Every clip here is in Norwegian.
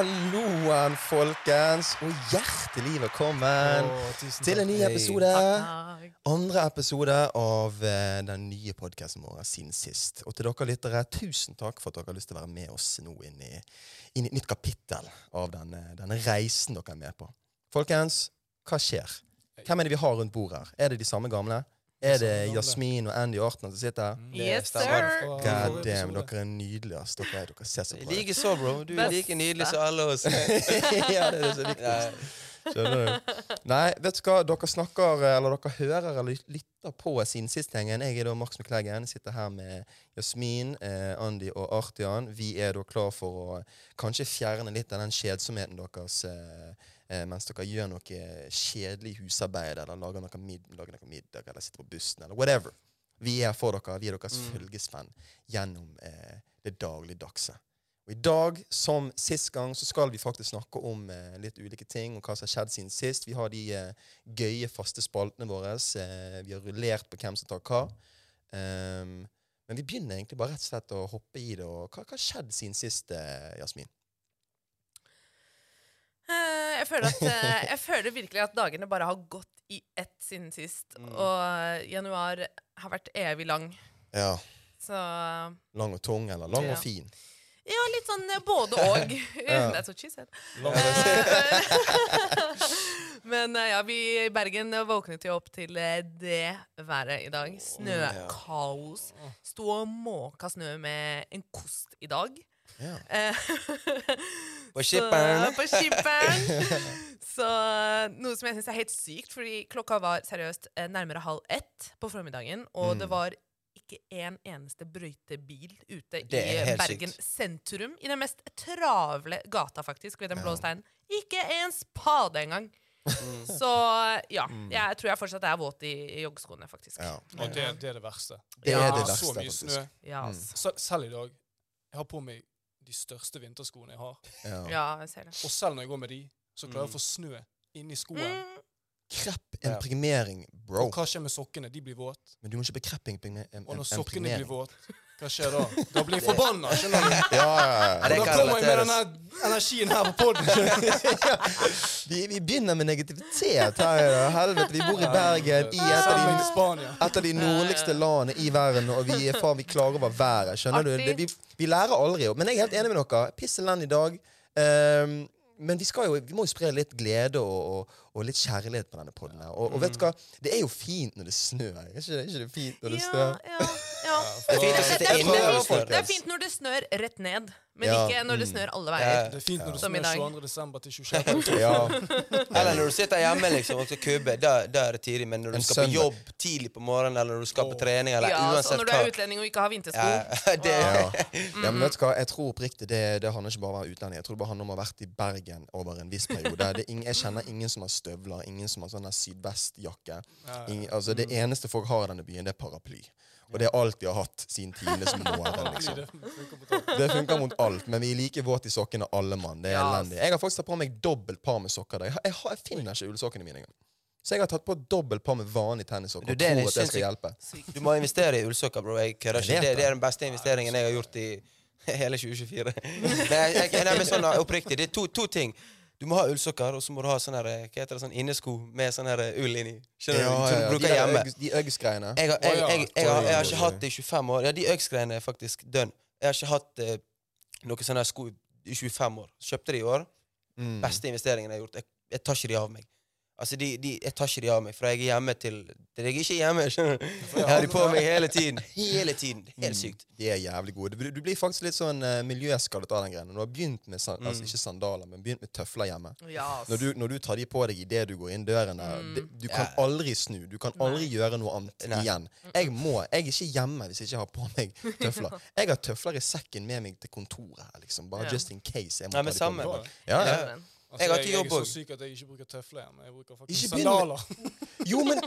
Halloen, folkens, og hjertelig velkommen oh, til en ny episode. Andre episode av eh, den nye podkasten vår siden sist. Og til dere lyttere, tusen takk for at dere har lyst til å være med oss nå inn i, inn i et nytt kapittel av denne, denne reisen dere er med på. Folkens, hva skjer? Hvem er det vi har rundt bordet her? Er det de samme gamle? Er det. Jasmin og Andy Orton som sitter her? Mm, Yes, sir. God damn, dere er nydelige. ass. Dere, dere ser så bra ut. Like så, bro. Du er like nydelig som alle oss. ja, det er det så viktig. Skjønner du? Nei, vet du hva? Dere snakker, eller dere hører eller lytter på siden sist. Jeg er da Max McLeggen. Sitter her med Jasmin, eh, Andy og Artian. Vi er da klar for å kanskje fjerne litt av den kjedsomheten deres eh, eh, mens dere gjør noe kjedelig husarbeid, eller lager noe, mid lager noe middag, eller sitter på bussen, eller whatever. Vi er for dere. Vi er deres Mm. følgesvenn gjennom eh, det dagligdagse. Og I dag, som sist gang, så skal vi faktisk snakke om eh, litt ulike ting og hva som har skjedd siden sist. Vi har de eh, gøye, faste spaltene våre. Eh, vi har rullert på hvem som tar hva. Um, men vi begynner egentlig bare rett og slett å hoppe i det. Og hva hva har skjedd siden sist, eh, Jasmin? Eh, Jeg føler, at, eh, jeg føler virkelig at dagene bare har gått i ett siden sist. Mm. Og januar har vært evig lang. Ja, Så Lang og tung, eller lang Ja. og fin? ja, litt sånn eh, både og. Det That's what she said. Men ja, vi i Bergen våknet jo opp til det været i dag. Snøkaos. Sto og måka snø med en kost i dag. Ja. Eh, På skipperen. På skipperen. Så noe som jeg syns er helt sykt, fordi klokka var seriøst eh, nærmere halv ett på formiddagen, og Mm. det var ikke en eneste brøytebil ute Det i Bergen sykt. sentrum. I den mest travle gata, faktisk, ved den blå steinen. Ikke en spade engang. Mm. Så ja, jeg tror jeg fortsatt er våt i, i joggeskoene, faktisk. Ja. Og det, det er det verste. Det Ja. er det Så mye snø. Ja, Mm. selv i dag. Jeg har på meg de største vinterskoene jeg har. Ja. ja, jeg ser det. Og selv når jeg går med de, så klarer jeg Mm. å få snø inni skoen. Mm. Krepp, impregnering, bro. Og hva skjer med sokkene? De blir våte. Men du må ikke bekreppe impregnering. Og når sokkene blir våte, hva skjer da? Da blir jeg forbanna! skjønner du? Ja, ja, ja. Da kommer jeg med denne energien her på poden. Vi, vi begynner med negativitet her. Helvete, vi bor i Bergen, i et av de, et av de nordligste landene i verden, og vi er faen, vi klager over været. Skjønner du? Det, vi, vi lærer aldri. Men jeg er helt enig med dere. Piss elendig dag. Um, men vi, skal jo, vi må jo spre litt glede og, og, og litt kjærlighet på denne podden. Og, og vet du hva? Det er jo fint når det snør. Er ikke, er ikke det fint når det snør? ja, ja. Det er fint når det snør rett ned, men Ja, ikke når det mm. snør alle Ja. veier. Det er fint når det snør 22. desember til 26. Ja. Eller når du sitter hjemme liksom, og skal kubbe, da, da er det tidlig. Men når du En skal søndag. på jobb tidlig på morgenen, eller når du skal på trening, eller Ja, så uansett når du er utlending og ikke har vintersko. ja, det, Ja. ja, men vet du hva? Jeg tror oppriktig det, det handler ikke bare om å være utlending. Jeg tror det bare handler om å ha vært i Bergen over en viss periode. Det er ingen, jeg kjenner ingen som har støvler, ingen som har sånn der sydvestjakke. Ja, Ingen, altså, det eneste folk har i denne byen, det er paraply. Og det er alt de har hatt siden tidenes morgen. Liksom. det funker mot alt, men vi er like våte i sokkene alle mann. Det er Ja, elendig. Jeg har faktisk tatt på meg dobbelt par med sokker. Jeg, har, jeg, har, jeg finner ikke ullsokkene mine engang. Så jeg har tatt på dobbelt par med vanlige tennissokker. Du, det tror at det skal hjelpe. Du må investere i ullsokker, bro. Jeg kødder ikke. Det, det. er den beste investeringen jeg har gjort i hele 2024. Nei, jeg, jeg, nei, men sånn oppriktig. Det er to, to ting. Du må ha ullsokker, og så må du ha sånn her, hva heter det, sånn innesko med sånn her ull inni. Skjønner du? Som du bruker hjemme. De Uggs-greiene. Jeg har, jeg, jeg, jeg, jeg, har, jeg har ikke hatt det i 25 år. Ja, de Uggs-greiene er faktisk dønn. Jeg har ikke hatt eh, noen sånne sko i 25 år. Kjøpte de i år. Mm. Beste investeringen jeg har gjort. Jeg, jeg tar ikke de av meg. Altså, de, de, Jeg tar ikke de av meg, fra jeg er hjemme til til jeg ikke er hjemme. skjønner du? Jeg har de på meg hele tiden. Hele tiden. Helt sykt. De er jævlig gode. Du, du blir faktisk litt sånn uh, miljøskadet av den greia. Når du har begynt med san altså, Mm. ikke sandaler, men begynt med tøfler hjemme. yes. Når du, når du tar de på deg idet du går inn døren der, Mm. Du kan aldri snu. Du kan aldri Nei. gjøre noe annet Nei. igjen. Jeg må, jeg er ikke hjemme hvis jeg ikke har på meg tøfler. Jeg har tøfler i sekken med meg til kontoret. her, liksom Bare Ja. just in case. Jeg må Nei, ta de på meg. Ja, ja. Altså, Jeg har jeg, ikke jeg, er så syk at jeg ikke bruker tøfler igjen. Jeg bruker faktisk Ikke sandaler. Jo, men,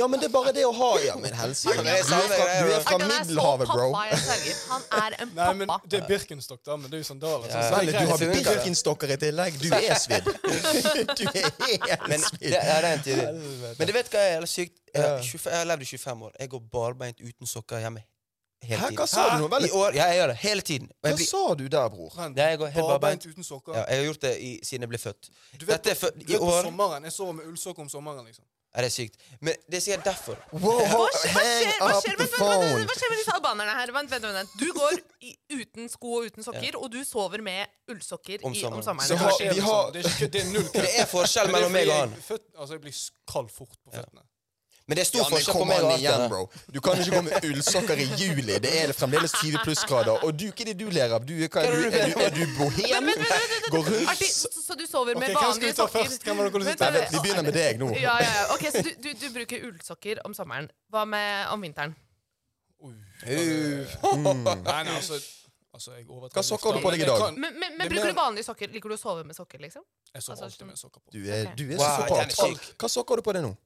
ja, men det er bare det å ha Ja, men helsike. Du er fra, du er Middelhavet, bro. pappa. Han er en Nei, men pappa. Det er Birkenstock, da, men det er jo sandaler. Ja. Så, du har Birkenstocker i tillegg. Du er svidd. Du er helt Men svidd. det, er. Men du vet hva jeg er sykt? Jeg, Ja. har 25, jeg har levd i 25 år. Jeg går barbeint uten sokker hjemme hele Hæ, tiden. hva sa du nå? Vel, I år, ja, jeg gjør det hele tiden. Og hva jeg blir, sa du der, bror? Ja, jeg går helt barbeint. uten sokker. ja, jeg har gjort det i, siden jeg ble født. Du vet, Dette er for, du I vet på år sommeren, Jeg sover med ullsokker om sommeren. liksom. er det sykt. Men det er sikkert derfor. Wow, Hva skjer, hva hang skjer, hva up skjer, the vent, vent, phone! vent, hva skjer med disse albanerne her? Vent, vent, vent. Du går i, uten sko og uten sokker, og du sover med ullsokker Om i, om sommeren. Så har- skjer vi med har-? Det er, ikke, det er null kødd. Det er forskjell Men det er mellom meg fordi og jeg han. er Født, altså, jeg blir kald fort på føttene. Men det er stor Ja, forskjell på og igjen, bro. Du kan ikke gå med ullsokker i juli. Det er fremdeles 20 plussgrader. Og du, hva er det du ler av? Du, hva er, du, er, du, er du bohem? Går rundt? så, du sover med Ok, Hvem skal vanlige vi ta sokker? først? Hvem det dere Vent, som Nei, vi begynner med deg nå. Ja, ja, ja. Ok, Så du, du, du bruker ullsokker om sommeren. Hva med om vinteren? Nei, nei, altså, altså Hva sokker har du på deg i dag? Men, men, men Bruker du vanlige sokker? Liker du å sove med sokker? liksom? Jeg sover Altså, alltid med sokker på. Du er, du er Wow, så er syk. Hva sokker har du på deg nå?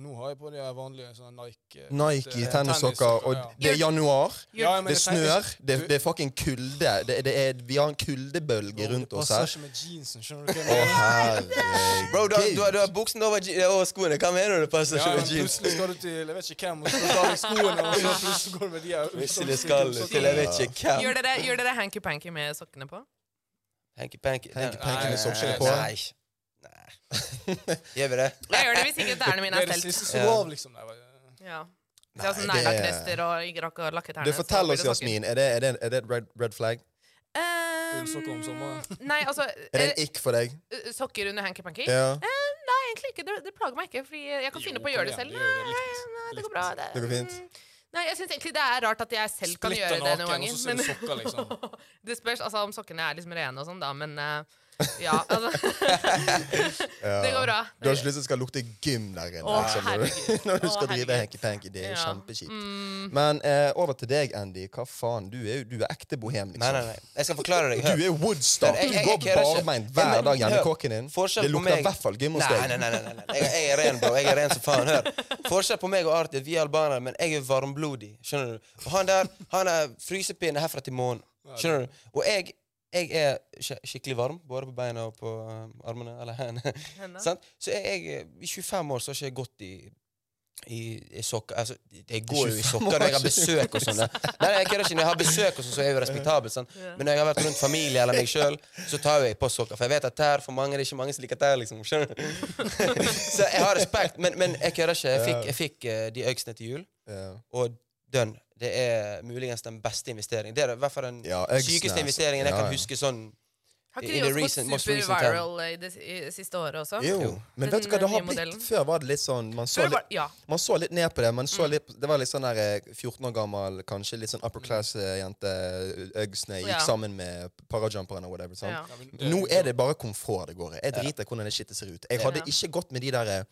Nå har jeg på de vanlige sånne Nike Nike, eh, tennissokker. Og ja. det er januar. Ja, Det snør. Det, det er fucking kulde. Det, det er, vi har en kuldebølge rundt det oss passer her. ikke med jeansen, skjønner du hva jeg mener? Bro, du du, du har buksen over, over skoene. Hva mener du? Det passer ikke ja, med jeans. plutselig skal du til jeg vet ikke hvem, og så skal du skoene, og så plutselig går du med de her Plutselig skal du til jeg vet ikke hvem. Gjør dere, gjør dere hanky-panky med sokkene på? Hanky-panky. Hanky-panky med sokkene på? Nei. Gjør vi det? Jeg gjør det hvis ikke tærne mine er stelt. går liksom. Ja. Sånn Nei, det er- neglelaknester og rakk å lakke tærne. Du, fortell oss. Jasmin. Er det, er det, er det et red, red flag? Um, Ullsokker om sommeren. Nei, altså Er det en ikk for deg? eh, Sokker under hanky-panky? Ja. Nei, egentlig ikke. Det, det plager meg ikke. Fordi jeg kan Jo, finne på å gjøre det selv. det gjør det Nei, litt. nei, det går bra. Det, Det går fint. Nei, jeg syns egentlig det er rart at jeg selv kan Splitter gjøre det noen ganger. du sokker, liksom. det spørs altså om sokkene er liksom rene og sånn, da, men eh, ja, altså Ja. Det går bra. Du har ikke lyst til at det skal lukte gym der inne Å, liksom, når, du, når du Å, skal drive hanky-panky. Det er Ja. kjempekjipt. Mm, Men eh, over til deg, Andy. Hva faen? Du er jo du er ekte bohem, liksom. Nei, nei, nei. Jeg skal forklare deg. Du er Woodstock. Du går barbeint hver dag hjemme i kåken din. Forskjell Det lukter i hvert fall gym hos deg. nei, nei, nei, nei. Jeg, jeg er ren, bro. Jeg er ren som faen. Hør. Forskjell på meg og Arti er at vi er albanere, men jeg er varmblodig. Skjønner du? Og han der, han er frysepinne herfra til månen. Skjønner du? Og jeg, jeg er skikkelig varm, både på beina og på um, armene. Eller hendene. henne. Så jeg, jeg, i 25 år så har ikke jeg gått i i, i sokker Altså, jeg går jo i sokker når jeg har besøk og sånn. Nei, jeg kødder ikke. Når jeg har besøk og sånn, så er jeg jo respektabel. Sant? Ja. Men når jeg har vært rundt familie eller meg sjøl, så tar jeg på sokker. For jeg vet at tær for mange det er ikke mange som liker tær, liksom. Skjønner du? så jeg har respekt. Men, men jeg kødder ikke. Jeg fikk, jeg fikk uh, de øksene til jul, Ja. og dønn. Det er muligens den beste investeringen. Det er i hvert fall den Ja, sykeste investeringen jeg Ja, kan huske sånn Har ikke de også gått superviral super viral i det i det siste året også? Jo. Jo. Men Den, vet du hva det eh, har blitt? Før var det litt sånn Man så litt ja. man så litt ned på det. Man så Mm. litt, det var litt sånn der eh, 14 år gammel, kanskje litt sånn upper class-jente. Øgsne gikk Ja. sammen med parajumperen og whatever. Sånn. ja. Ja, Nå er det bare komfort det går i. Jeg driter i hvordan det skittet ser ut. Jeg hadde ikke gått med de der eh,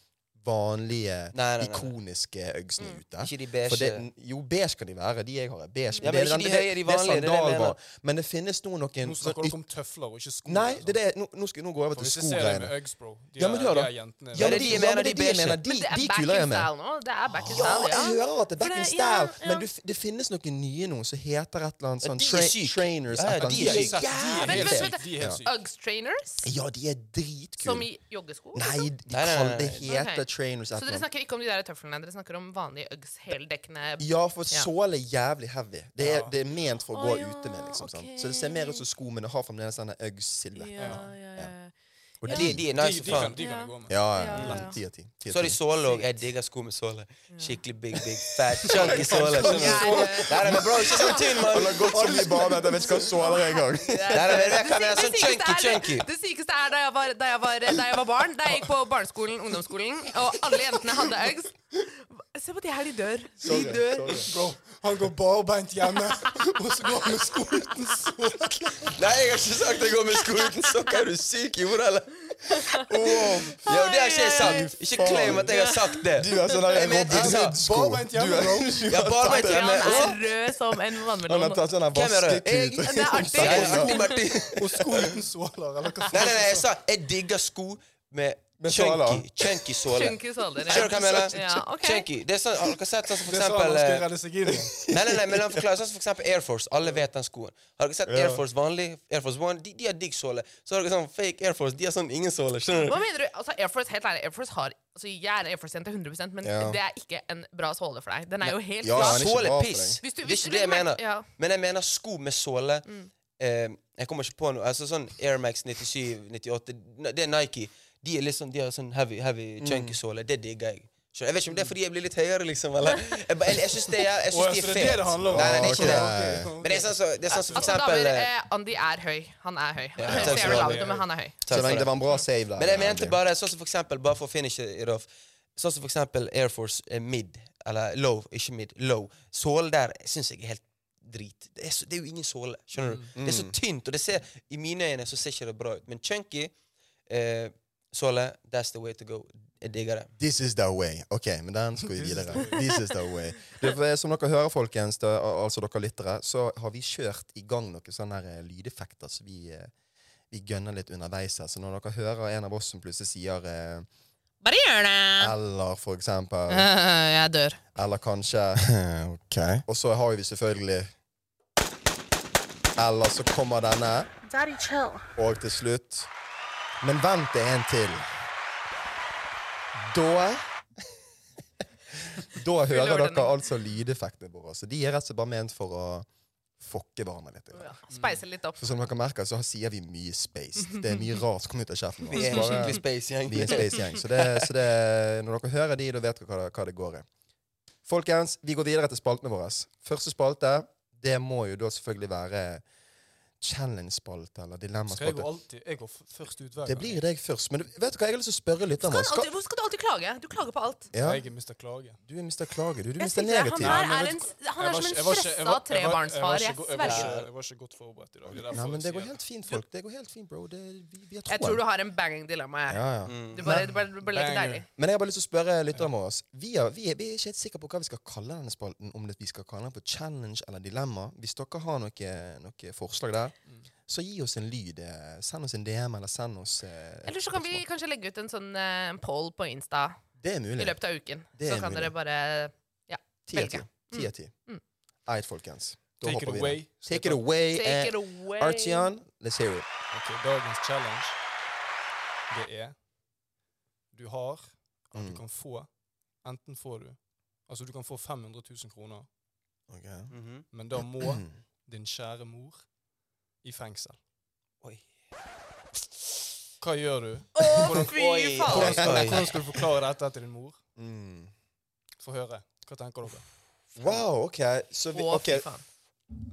vanlige, Nei, nei, nei. ikoniske øgsene Mm. ute. Ikke de For beige det, jo, beige kan de være. De jeg har, er beige. Ja, men det, ikke de høye, de vanlige, det er det jeg mener. Men det finnes nå noen Nå snakker dere om tøfler og ikke sko. Nei, liksom. det er det. Nå, nå skal nå går gå over til Hvis jeg ser deg med skogreiene. Uggs, bro De Ja, men hør da. de er jentene. Ja, men det de, de ja, mener, men det de er de jeg beige. mener. De, Men det er de back kuler in jeg med. style nå. Det er back in Ja, jeg hører at det er back in style, men det finnes noen nye nå som heter et eller annet sånn er. Trainers. De De er jævlig. Uggs trainers? Ja, de er Som i joggesko? Nei, liksom? de, Nei, nei, kall, nei, det nei. Et Så dere snakker ikke om de der tøflene, dere snakker om vanlige Uggs heldekkende Ja, for Ja. såle er jævlig heavy. Det er, Ja. det er ment for å oh, gå ja, ute med. liksom Okay. ok. Så det ser mer ut som sko, men det har fremdeles denne Uggs-silhuett. Ja, ja, ja. Og de, de, er nice de, kan, faen. de kan Ja. gå med. ja, Ja, ja. ja. Ti av ti. Ti Så har de såle òg. Jeg digger sko med såle. Skikkelig big, big, fat, chunky såle. Nei, nei, bro, ikke sånn tynn, mann. Han har gått så mye bane at jeg vet ikke hva såler er engang. Det sykeste er da jeg var, da jeg var, da jeg var barn, da jeg gikk på barneskolen, ungdomsskolen, og alle jentene hadde Uggs. Se på de her, de dør. De dør. Bro, han går barbeint hjemme, og så går han med sko uten sokk. Nei, jeg har ikke sagt jeg går med sko uten sokk. Er du syk i hodet, eller? Ja, det har ikke jeg sagt. Ikke claim at jeg har sagt det. Du er sånn der Robin Hood-sko. barbeint hjemme, bro. Ja, barbeint hjemme. Han er rød som en Han har tatt sånn er? Vaskeklut. Og sko uten såler, eller hva Nei, nei, nei, jeg sa jeg digger sko med Med. Chunky. Chunky såle. Chunky ja. Skjønner du hva jeg mener? Ja, ok. Chunky. Det er sånn, har dere sett sånn som for Det eksempel han skal redde seg. Nei, nei, nei, men la meg forklare. Sånn som for eksempel Air Force. Alle vet den skoen. Har dere sett Air Force vanlig? Air Force One? De, de har digg såle. Så har dere sånn fake Air Force. De har sånn ingen såle. Skjønner Hva du? mener du? Altså, Air Force, helt ærlig, Air Force har altså, Jeg er Air Force-jente 100% men Ja. det er ikke en bra såle for deg. Den er jo helt Ja, er bra er for piss. Hvis Det er ikke det jeg mener. ja. Men jeg mener sko med såle. Mm. Eh, jeg kommer ikke på noe. Altså sånn Air Max 97, 98 Det er Nike. De, er liksom, de har sånn heavy, heavy Mm. chunky såler. Det digger jeg. Så jeg vet ikke om det er fordi jeg blir litt høyere, liksom. Eller. Jeg, jeg, jeg syns det jeg synes de er det er det handler om? Nei, nei, det er ikke det. Men det er sånn som det er sånn som for Altså, eksempel eh, Andy er høy. Han er høy. Ja, ja. ser du lav ut, men han er høy. Så det. var en bra save der. Men jeg mente bare sånn som for eksempel, bare for å finishe it off Sånn som for eksempel Air Force eh, mid, eller low, ikke mid, low. Sålen der syns jeg er helt drit. Det er, så, det er jo ingen såle. Skjønner du? Det er så tynt, og det ser, i mine øyne så ser ikke det bra ut. Men chunky eh, såle, that's the way to go. Jeg digger det. This is the way. Ok, men den skal vi videre. This is the way. Det, som dere hører, folkens, det, altså dere lyttere, så har vi kjørt i gang noen sånne her, eh, lydeffekter så vi, eh, vi gønner litt underveis her. Så når dere hører en av oss som plutselig sier eh, Bare gjør det! eller, for eksempel Jeg dør. Eller kanskje Ok. Og så har vi selvfølgelig Eller så kommer denne. Daddy, chill. Og til slutt Men vent det en til. Da Da hører dere altså lydeffektene våre. Så de er rett og slett bare ment for å fokke hverandre litt. Ja, Speise litt opp. For som dere merker, så sier vi mye spaced. Det er mye rart som kommer ut av kjeften Vi er en skikkelig space-gjeng. er space-gjeng. Så, så det, når dere hører de, da vet dere hva det, hva det går i. Folkens, vi går videre til spaltene våre. Første spalte, det må jo da selvfølgelig være challenge-spalte eller Skal jeg dilemmaspalte. alltid Jeg går først ut hver gang. Det blir deg først. Men vet du hva, jeg har lyst til å spørre lytterne Skal Skal, hvorfor skal du alltid klage? Du klager på alt. ja, Jeg er Mr. Klage. du er Mr. Klage, du. Du Mr. Negativ. Han, er, en, han er som en stressa trebarnsfar. jeg Jeg ikke jeg sverger. Jeg var ikke godt forberedt i dag. Det Nei, men det går helt fint, folk. Det går helt fint, bro. Det, vi, vi Jeg tror du har en banging dilemma. jeg. Ja, ja. Du bare, du bare, du bare leker deilig. Men jeg har bare lyst til å spørre lytterne våre. Vi er, vi, er, vi er ikke helt sikre på hva vi skal kalle denne spalten. Om det, vi skal kalle den for challenge eller dilemma. Hvis dere har noe, noe forslag der, så gi oss en lyd. eh, Send oss en DM, eller send oss eh, Eller så kan vi kanskje legge ut en sånn eh, poll på Insta Det er mulig. i løpet av uken. Det Så kan mulig. dere bare Ti av ti. velge. Ti av ti. Mm. Eit, folkens. Da Take it hopper vi away. inn. Take it away. Take eh, it away. Artian, let's hear it. Ok, Dagens challenge, det er Du har og Mm. du kan få Enten får du Altså, du kan få 500 000 kroner, Ok. Men da må din kjære mor i fengsel. Oi. Hva gjør du? Å, Hvordan- fy faen! Hvordan skal, hvordan skal du forklare dette til din mor? Mm. Få høre. Hva tenker dere? Wow, OK. Så vi, Å, ok, fy faen.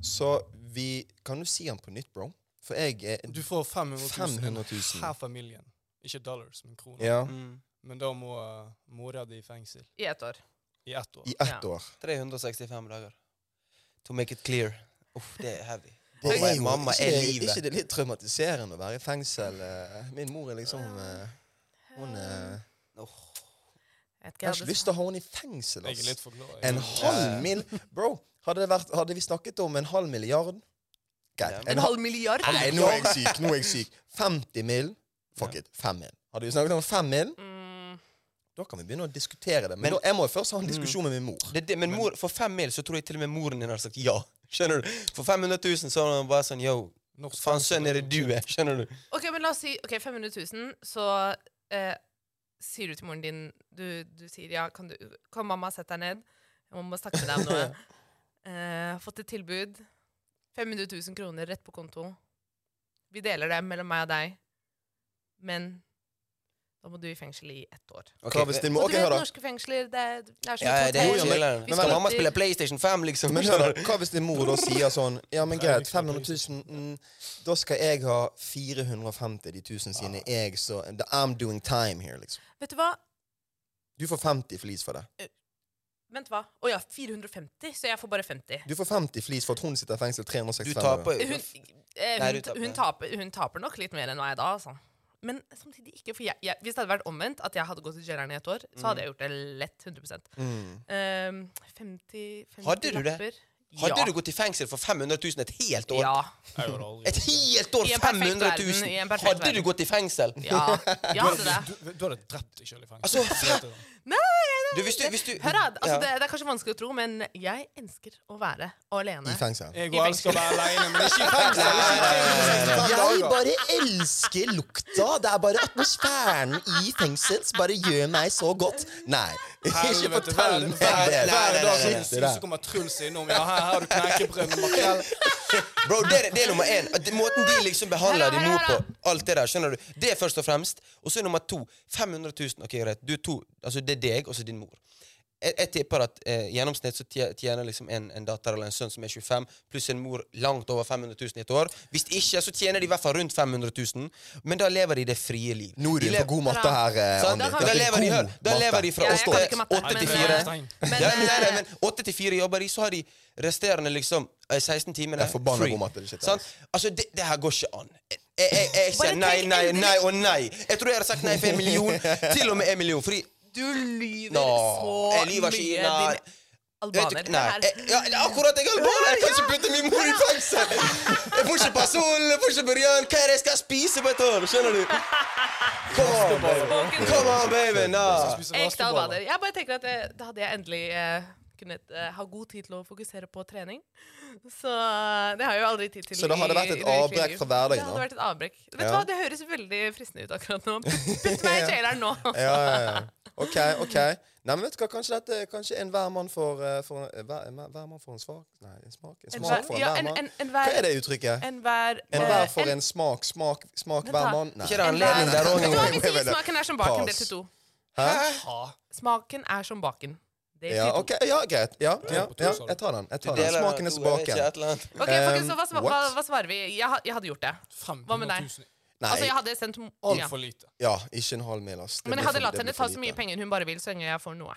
så vi Kan du si den på nytt, bro? For jeg er Du får 500 000, 500 000. her familien. Ikke dollars, men kroner. Ja, Mm. Men da må uh, mora di i fengsel I ett år. i ett år. i ett Ja. år. 365 dager. To make it clear. Uff, det er heavy. Det Mamma, er jo, mamma ikke, er det, livet. ikke det litt traumatiserende å være i fengsel? eh? Min mor er liksom eh, Hun er Åh. Jeg har ikke lyst til å ha henne i fengsel. Glad. En halv mil Bro, hadde, det vært, hadde vi snakket om en halv milliard Greit. En En halv milliard? Nei, nå er jeg syk. Nå er jeg syk. 50 mil. Fuck it. 5 mil. Hadde vi snakket om 5 mil, Mm, da kan vi begynne å diskutere det. Men, Men- da, jeg må jo først ha en diskusjon med min mor. Det, det, men mor, for fem mil så tror jeg til og med moren din har sagt ja. Skjønner du? For 500 000 så var han bare sånn Yo, Norsk faen sønn er det du er? Skjønner du? OK, men la oss si ok, 500 000, så eh, sier du til moren din Du, du sier ja, kan, du, kan mamma sette deg ned? Jeg må snakke med deg om noe. Eh, fått et tilbud. 500 000 kroner rett på konto. Vi deler det mellom meg og deg, men da må du i fengsel i ett år. Okay, Hva hvis din Og mor du vet, norske fengsler, det, er- det er som ja, et hotell. Ja, men-. Skal mamma spille PlayStation 5, liksom? Men hør, da, hva hvis din mor da sier sånn Ja, men greit, 500 000 mm, Da skal jeg ha 450 de 1000 sine. Jeg, så I'm doing time here, liksom. Vet du hva? Du får 50 flis for det. Vent, hva? Å ja, 450, så jeg får bare 50. Du får 50 flis for at hun sitter i fengsel Du 365 år. Hun, eh, hun, hun, hun taper nok litt mer enn meg da, altså. Men samtidig ikke. For jeg, jeg, hvis det hadde vært omvendt, at jeg hadde gått til jaileren i et år, så hadde jeg gjort det lett 100 Mm. um, 50, 50 Hadde du det? Hadde Ja. du gått i fengsel for 500 000 et helt år? Ja. Et helt år! I en perfekt 500 000! i en perfekt Hadde du gått i fengsel? Ja, jeg hadde det. Du, du hadde drept deg sjøl i fengsel. Altså, Du. Nei, Du, hvis du, hvis du Hør da, altså Ja. det, det er kanskje vanskelig å tro, men jeg elsker å være alene. I fengsel. Jeg òg elsker å være alene, men ikke i fengsel. Ikke i fengsel. Jeg bare elsker lukta. Det er bare atmosfæren i fengsel som bare gjør meg så godt. Nei, ikke fortell meg det. Hver dag så- kommer Truls innom. Ja, her har du knekkebrød med makrell. Bro, det, er- det er nummer én. Måten de liksom behandler din mor på. Alt det der, skjønner du Det er først og fremst. Og så er nummer to 500 000. Ok, greit. Du er to. Altså, det er deg, og så din mor. Jeg, jeg tipper at eh, gjennomsnitt så tjener liksom en, en datter eller en sønn som er 25, pluss en mor langt over 500 000 i et år. Hvis ikke, så tjener de i hvert fall rundt 500 000. Men da lever de det frie liv. Nå er du for på god matte her, eh, Sant? Da Da lever de, hør, da lever de fra åtte åtte til eh, fire. Men, eh, 8 til 4 jobber de, så har de resterende liksom eh, 16 timene Det er forbanna free. god matte, det shit, Altså, det, det her går ikke an. Jeg, jeg, jeg, jeg sier nei, nei, nei og nei. Jeg tror jeg hadde sagt nei for en million. Til og med en million. Fordi du lyver Nå, så jeg lyver ikke, mye, nei. din albaner. Du, nei, jeg, ja, akkurat jeg er albaner! Jeg kan ikke putte min mor i fengsel! Jeg får ikke pasol, jeg får ikke burjan. Hva er det jeg skal spise på et år? Skjønner du? Come on, baby. Come on, baby. nå. Spiser Ekte albaner. Jeg bare tenker at eh, da hadde jeg endelig eh, kunnet eh, ha god tid til å fokusere på trening. Så eh, det har jeg jo aldri tid til. Så da hadde det vært et avbrekk fra hverdagen, Det hadde vært et avbrekk. Vet du Ja. hva, Det høres veldig fristende ut akkurat nå. Putt meg i jaileren nå. Ja, ja, ja. OK, OK. Nei, men vet du hva, kanskje dette Kanskje enhver mann får eh, hver, en- hver mann får en svak Nei, en smak? En En smak hver- for ja, enhver en- mann? en- en Hva er det uttrykket? Enhver Enhver eh, får en- en smak. Smak, smak hver mann? Nei. Ikke det anledning der òg wait. Smaken er som baken det delt til to. Hæ? Smaken er som baken. Ja, ok, ja, greit. Ja, ja, ja, jeg tar den. Jeg tar den. Smaken er tilbake. Ok, folkens, hva, hva, hva svarer vi? Jeg, jeg hadde gjort det. Hva med deg? Nei, Altså, jeg hadde sendt. Altfor lite. ja, ikke en halv mil, ass. Men jeg hadde latt henne ta så mye penger hun bare vil, så lenge jeg får noe.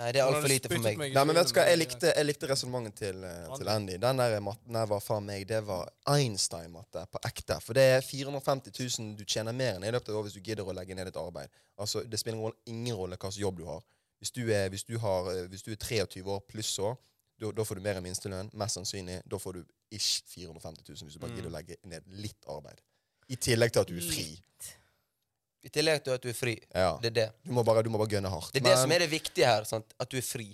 Nei, det er altfor lite for meg. Nei, men vet du hva, jeg likte, jeg likte resonnementet til, eh, til Andy. Den der matten der var faen meg, det var Einstein-matte på ekte. For det er 450 000 du tjener mer enn i løpet av året hvis du gidder å legge ned et arbeid. Altså, Det spiller ingen rolle hva slags jobb du har. Hvis du er, hvis du har, eh, hvis du er 23 år pluss år, da får du mer enn minstelønn. Mest sannsynlig. Da får du ish 450 000 hvis du bare Mm. gidder å legge ned litt arbeid. I tillegg til at du er fri. I tillegg til at du er fri. Ja. Det er det. Du må bare, du må bare gønne hardt. Det er det som er det viktige her. Sant? At du er fri.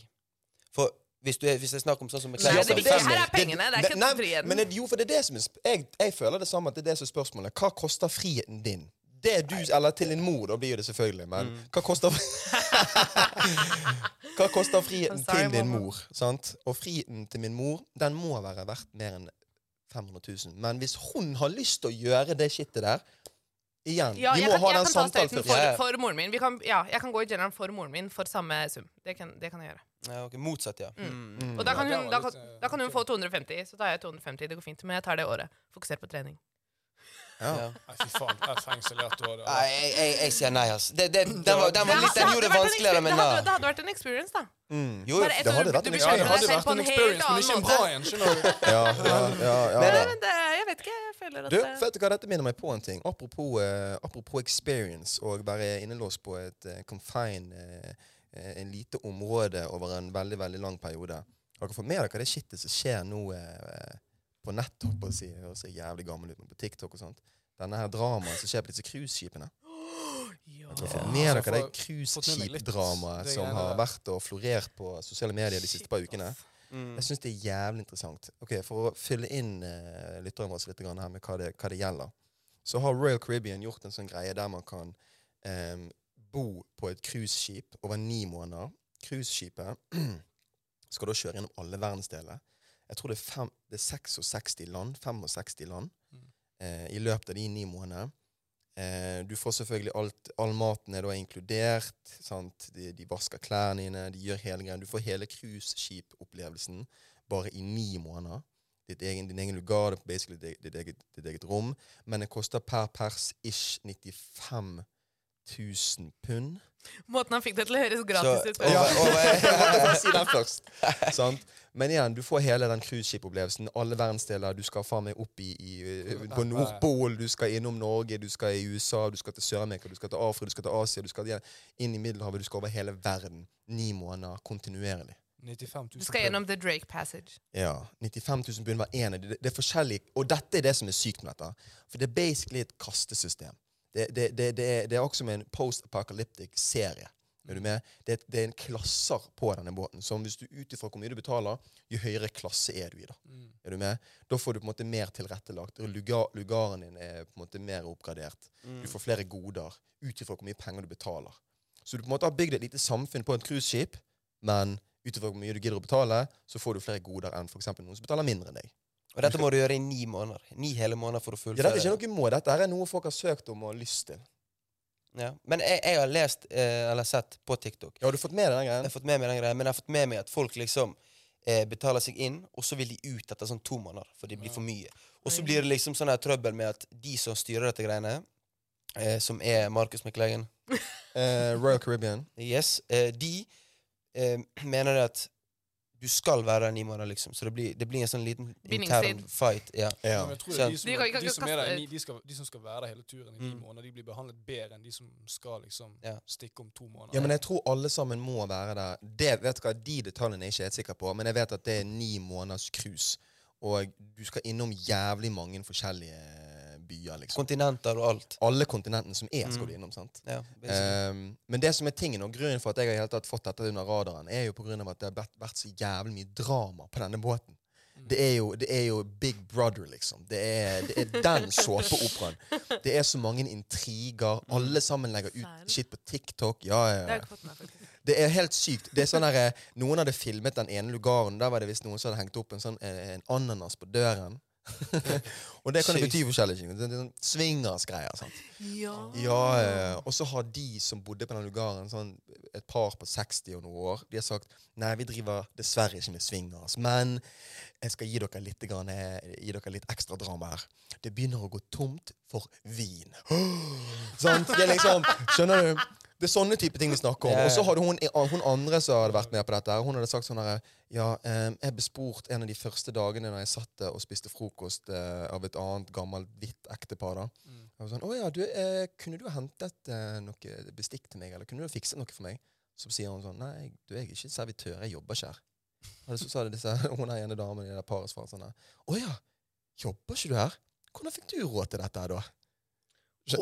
For hvis, du er, hvis det er snakk om sånn som Nei, det det- her er pengene, det er ikke friheten. Men det, jo, for det er det som er jeg, jeg føler det samme at det er det som er spørsmålet. Hva koster friheten din? Det du, Eller til din mor, da blir jo det selvfølgelig, men Mm. hva koster Hva koster friheten sorry, til din mor? Sant? Og friheten til min mor, den må være verdt mer enn 500 000. Men hvis hun har lyst til å gjøre det shitet der Igjen, Ja, vi må kan, ha den ta samtalen for, for moren min. Vi kan, ja, jeg kan gå i generalen for moren min for samme sum. Det kan, det kan jeg gjøre. Ja, okay. Motsatt, ja. Mm. Mm. Og da kan, hun, da, kan, eh, da kan hun få 250, så tar jeg 250. Det går fint. Men jeg tar det året. Fokuser på trening. Ja. Ja. Nei, fy faen. Det er fengsel i ett år. det. Nei, jeg, jeg, jeg sier nei, altså. Det, det, den, var, den, var litt, den gjorde det vanskeligere, men det det hadde vært en experience, da. Mm. Jo, det hadde vært en en Ja, det hadde vært en en experience, men ikke en bra en. skjønner du? Ja, ja, ja, ja, ja. men det, jeg vet ikke. Jeg føler at Du, vet du hva dette minner meg på en ting? Apropos, uh, apropos experience og være innelåst på et uh, confine, eh, eh, en lite område over en veldig veldig lang periode. Har dere fått med dere det shitet som skjer nå eh, på nett? holdt på å si, Høres så jævlig gammel ut, men på TikTok og sånt. Denne her dramaet som skjer på disse cruiseskipene. Ja. Med dere det cruiseskipdramaet som har vært og florert på sosiale medier de siste par ukene? Mm. Jeg syns det er jævlig interessant. Ok, For å fylle inn uh, lytterne våre litt her med hva det, hva det gjelder, så har Royal Caribbean gjort en sånn greie der man kan um, bo på et cruiseskip over ni måneder. Cruiseskipet skal da kjøre gjennom alle verdensdeler. Jeg tror det er, fem, det er 66 land, 65 land Mm. eh, i løpet av de ni månedene. Eh, du får selvfølgelig alt, all maten er da inkludert. De, de vasker klærne dine, de gjør hele greia. Du får hele cruiseskipopplevelsen bare i ni måneder. Ditt egen, din egen lugar, det basically ditt, ditt, eget, ditt eget rom. Men det koster per pers ish 95 000 pund. Måten han fikk det til å høres Så gratis ut på. Ja, måtte si den først. Sant? Men igjen, du får hele den cruiseskip-opplevelsen. Alle verdensdeler. Du skal faen meg opp i, i, på Nordpol, du skal innom Norge, du skal i USA, du skal til Sør-Amerika, du skal til Afrika, du skal til Asia, du skal inn i Middelhavet, du skal over hele verden. Ni måneder kontinuerlig. 95 000 Du skal gjennom The Drake Passage. Ja, 95 000 pund hver ene. Det, det er forskjellig, og dette er det som er sykt med dette. For det er basically et kastesystem. Det, det, det, det, er, også som en post-apocalyptic serie. Er du med? Det, er- det en klasser på denne båten. som hvis du ut ifra hvor mye du betaler, jo høyere klasse er du i. Da Mm. Er du med? Da får du på en måte mer tilrettelagt. Lugar, lugaren din er på en måte mer oppgradert. Mm. Du får flere goder ut ifra hvor mye penger du betaler. Så du på en måte har bygd et lite samfunn på et cruiseskip, men ut ifra hvor mye du gidder å betale, så får du flere goder enn eksempel noen som betaler mindre enn deg. Og dette må du gjøre i ni måneder. Ni hele måneder for å Ja, dette er ikke noe må. Dette er noe folk har søkt om og har lyst til. Ja. Men jeg, jeg har lest eh, eller sett på TikTok Ja, har du fått med deg den Jeg har fått med meg den greien, men jeg har fått med meg at folk liksom eh, betaler seg inn, og så vil de ut etter sånn to måneder, for det blir for mye. Og så blir det liksom sånn her trøbbel med at de som styrer dette greiene, eh, som er Markus McLagan, Eh, Royal Caribbean. yes, eh, de eh, mener at du skal være der i ni måneder, liksom. Så det blir, det blir en sånn liten intern fight. Ja. Ja. Ja. men jeg tror det de som, De de som er der, ni- de, skal, de som skal være der hele turen i ni Mm. måneder, de blir behandlet bedre enn de som skal liksom Ja. stikke om to måneder. ja, men jeg tror alle sammen må være der. Det, vet hva, De detaljene er jeg ikke helt sikker på, men jeg vet at det er ni måneders cruise. Og du skal innom jævlig mange forskjellige byer, liksom. Kontinenter og alt. Alle kontinentene som er, skal Mm. du innom. sant? Ja. Um, men det som er tingen, og grunnen for at jeg har helt tatt fått dette under radaren, er jo på grunn av at det har vært- så jævlig mye drama på denne båten. Mm. Det er jo, det er jo Big Brother, liksom. Det er, det er den såpeoperaen. Det er så mange intriger. Alle sammen legger ut shit på TikTok. Ja, ja, ja. Det er helt sykt. Det er sånn der, eh, Noen hadde filmet den ene lugaren. Der var det visst noen som hadde hengt opp en sånn eh, en ananas på døren. og det kan jo bety forskjellige ting. Det er sånn Swingersgreier. sant? Ja. Ja, eh, og så har de som bodde på den lugaren, sånn et par på 60 og noen år, de har sagt nei, vi driver dessverre ikke med swingers, men jeg skal gi dere litt, grann, gi dere litt ekstra drama her. Det begynner å gå tomt for vin. Sant? Det er liksom, skjønner du? Det er sånne type ting vi snakker om. Og så hadde hun, hun andre som hadde vært med på dette, hun hadde sagt sånn her Ja, eh, jeg ble spurt en av de første dagene når jeg satt og spiste frokost eh, av et annet gammelt, hvitt ektepar. da. Mm. Jeg var sånn, å ja, du, eh, kunne du hentet eh, noe bestikk til meg, eller kunne du fikset noe for meg? Så sier hun sånn, nei, du er ikke servitør, jeg jobber ikke her. Og så sa det disse, hun ene damen i det paret svaret sånn, å ja, jobber ikke du her? Hvordan fikk du råd til dette her da?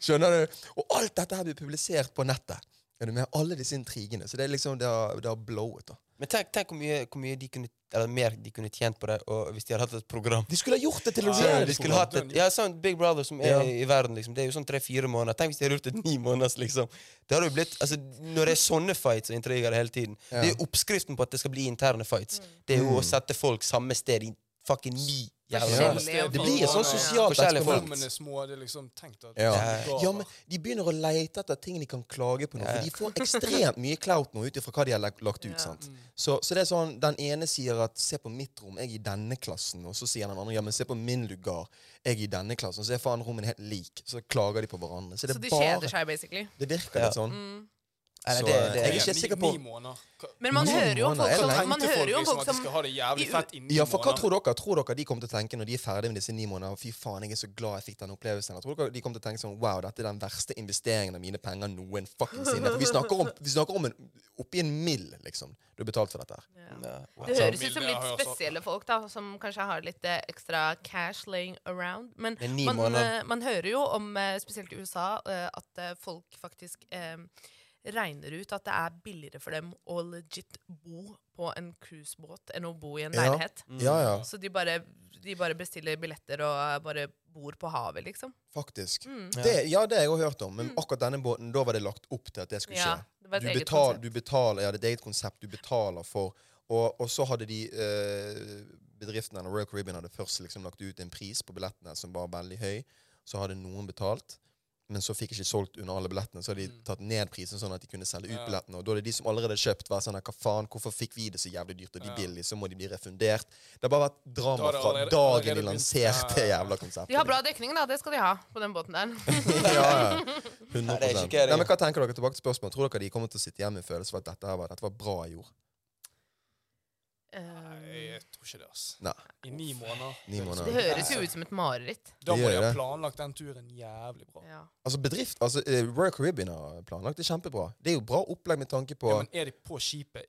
Skjønner, er du? Og alt dette her blir publisert på nettet. Du med? Alle disse intrigene. Så det er liksom, det har, det har blowet da. Men tenk, tenk hvor, mye, hvor mye de kunne, eller mer de kunne tjent på det hvis de hadde hatt et program. De skulle ha gjort det til en ja, De skulle hatt et, ja, sånn Big Brother som er Ja. i verden, liksom. Det er jo sånn tre-fire måneder. Tenk hvis de hadde gjort det ni måneder, liksom. Det hadde jo blitt, altså, Når det er sånne fights og intriger hele tiden Ja. Det er oppskriften på at det skal bli interne fights. Det er jo å sette folk samme sted i fucking ni Forskjellige det blir et sånn Ja. sosialt Forskjellige folk. eksperiment. Rommene er små, det er liksom tenkt at Ja. Ja, men De begynner å leite etter ting de kan klage på nå. Ja. For de får ekstremt mye clout nå ut ifra hva de har lag- lagt ut. Ja. sant? Mm. Så, så det er sånn, Den ene sier at 'se på mitt rom, jeg er i denne klassen'. Og så sier den andre 'ja, men se på min lugar, jeg er i denne klassen'. Så er faen rommene helt lik. Så klager de på hverandre. Så det Så er de bare kjeder seg, basically. Det virker Ja. litt sånn. Nei, det, eh, det, jeg er ikke sikker på- Ni måneder. Men man hører jo om folk som, man hører jo om folk som skal ha det jævlig fett i ni Ja, for hva tror dere? Tror dere de kommer til å tenke når de er ferdige med disse ni månedene Fy faen, jeg er så glad jeg fikk den opplevelsen. Tror dere de kommer til å tenke sånn Wow, dette er den verste investeringen av mine penger noen fuckings sinne. For vi snakker om, vi snakker om en, oppi en mill, liksom. Du har betalt for dette. Ja. wow. Det høres ut som litt også- spesielle folk, da, som kanskje har litt eh, ekstra cash laying around. Men Men man, eh, man hører jo om, spesielt i USA, at folk faktisk eh, regner ut at det er billigere for dem å legit bo på en cruisebåt enn å bo i en Ja. leilighet. Ja, ja, Så de bare, de bare bestiller billetter og eh, bare bor på havet, liksom. faktisk. Mm. Det, ja, det har jeg hørt om. Men akkurat denne båten, da var det lagt opp til at det skulle skje. Ja, det du, betal, du betaler, ja, det er et eget konsept du betaler for. Og, og så hadde de eh, bedriftene, Royal Caribbean hadde først liksom lagt ut en pris på billettene som var veldig høy. Så hadde noen betalt, men så fikk ikke solgt under alle billettene. Så hadde de Mm. tatt ned prisen sånn at de kunne selge ut Ja. billettene. Og da hadde de som allerede kjøpt, var sånn hva faen, hvorfor fikk vi det så jævlig dyrt, og de Ja. billig, så må de bli refundert. Det har bare vært drama fra allerede- dagen de lanserte jævla konseptet. De har bra dekning, da. Det skal de ha på den båten der. ja, ja. 100 Nei, men Hva tenker dere tilbake til spørsmålet? Tror dere de kommer til å sitte hjemme med følelsen av at dette, var, dette var bra i gjorde? Eh, Nei, jeg tror ikke det. ass. Nei. I ni måneder. Ni måneder. det høres jo ut som et mareritt. Da må de ha planlagt den turen jævlig bra. Ja. Altså bedrift, altså eh, Royal Caribbean har planlagt det kjempebra. Det er jo bra opplegg med tanke på Ja, men er de på skipet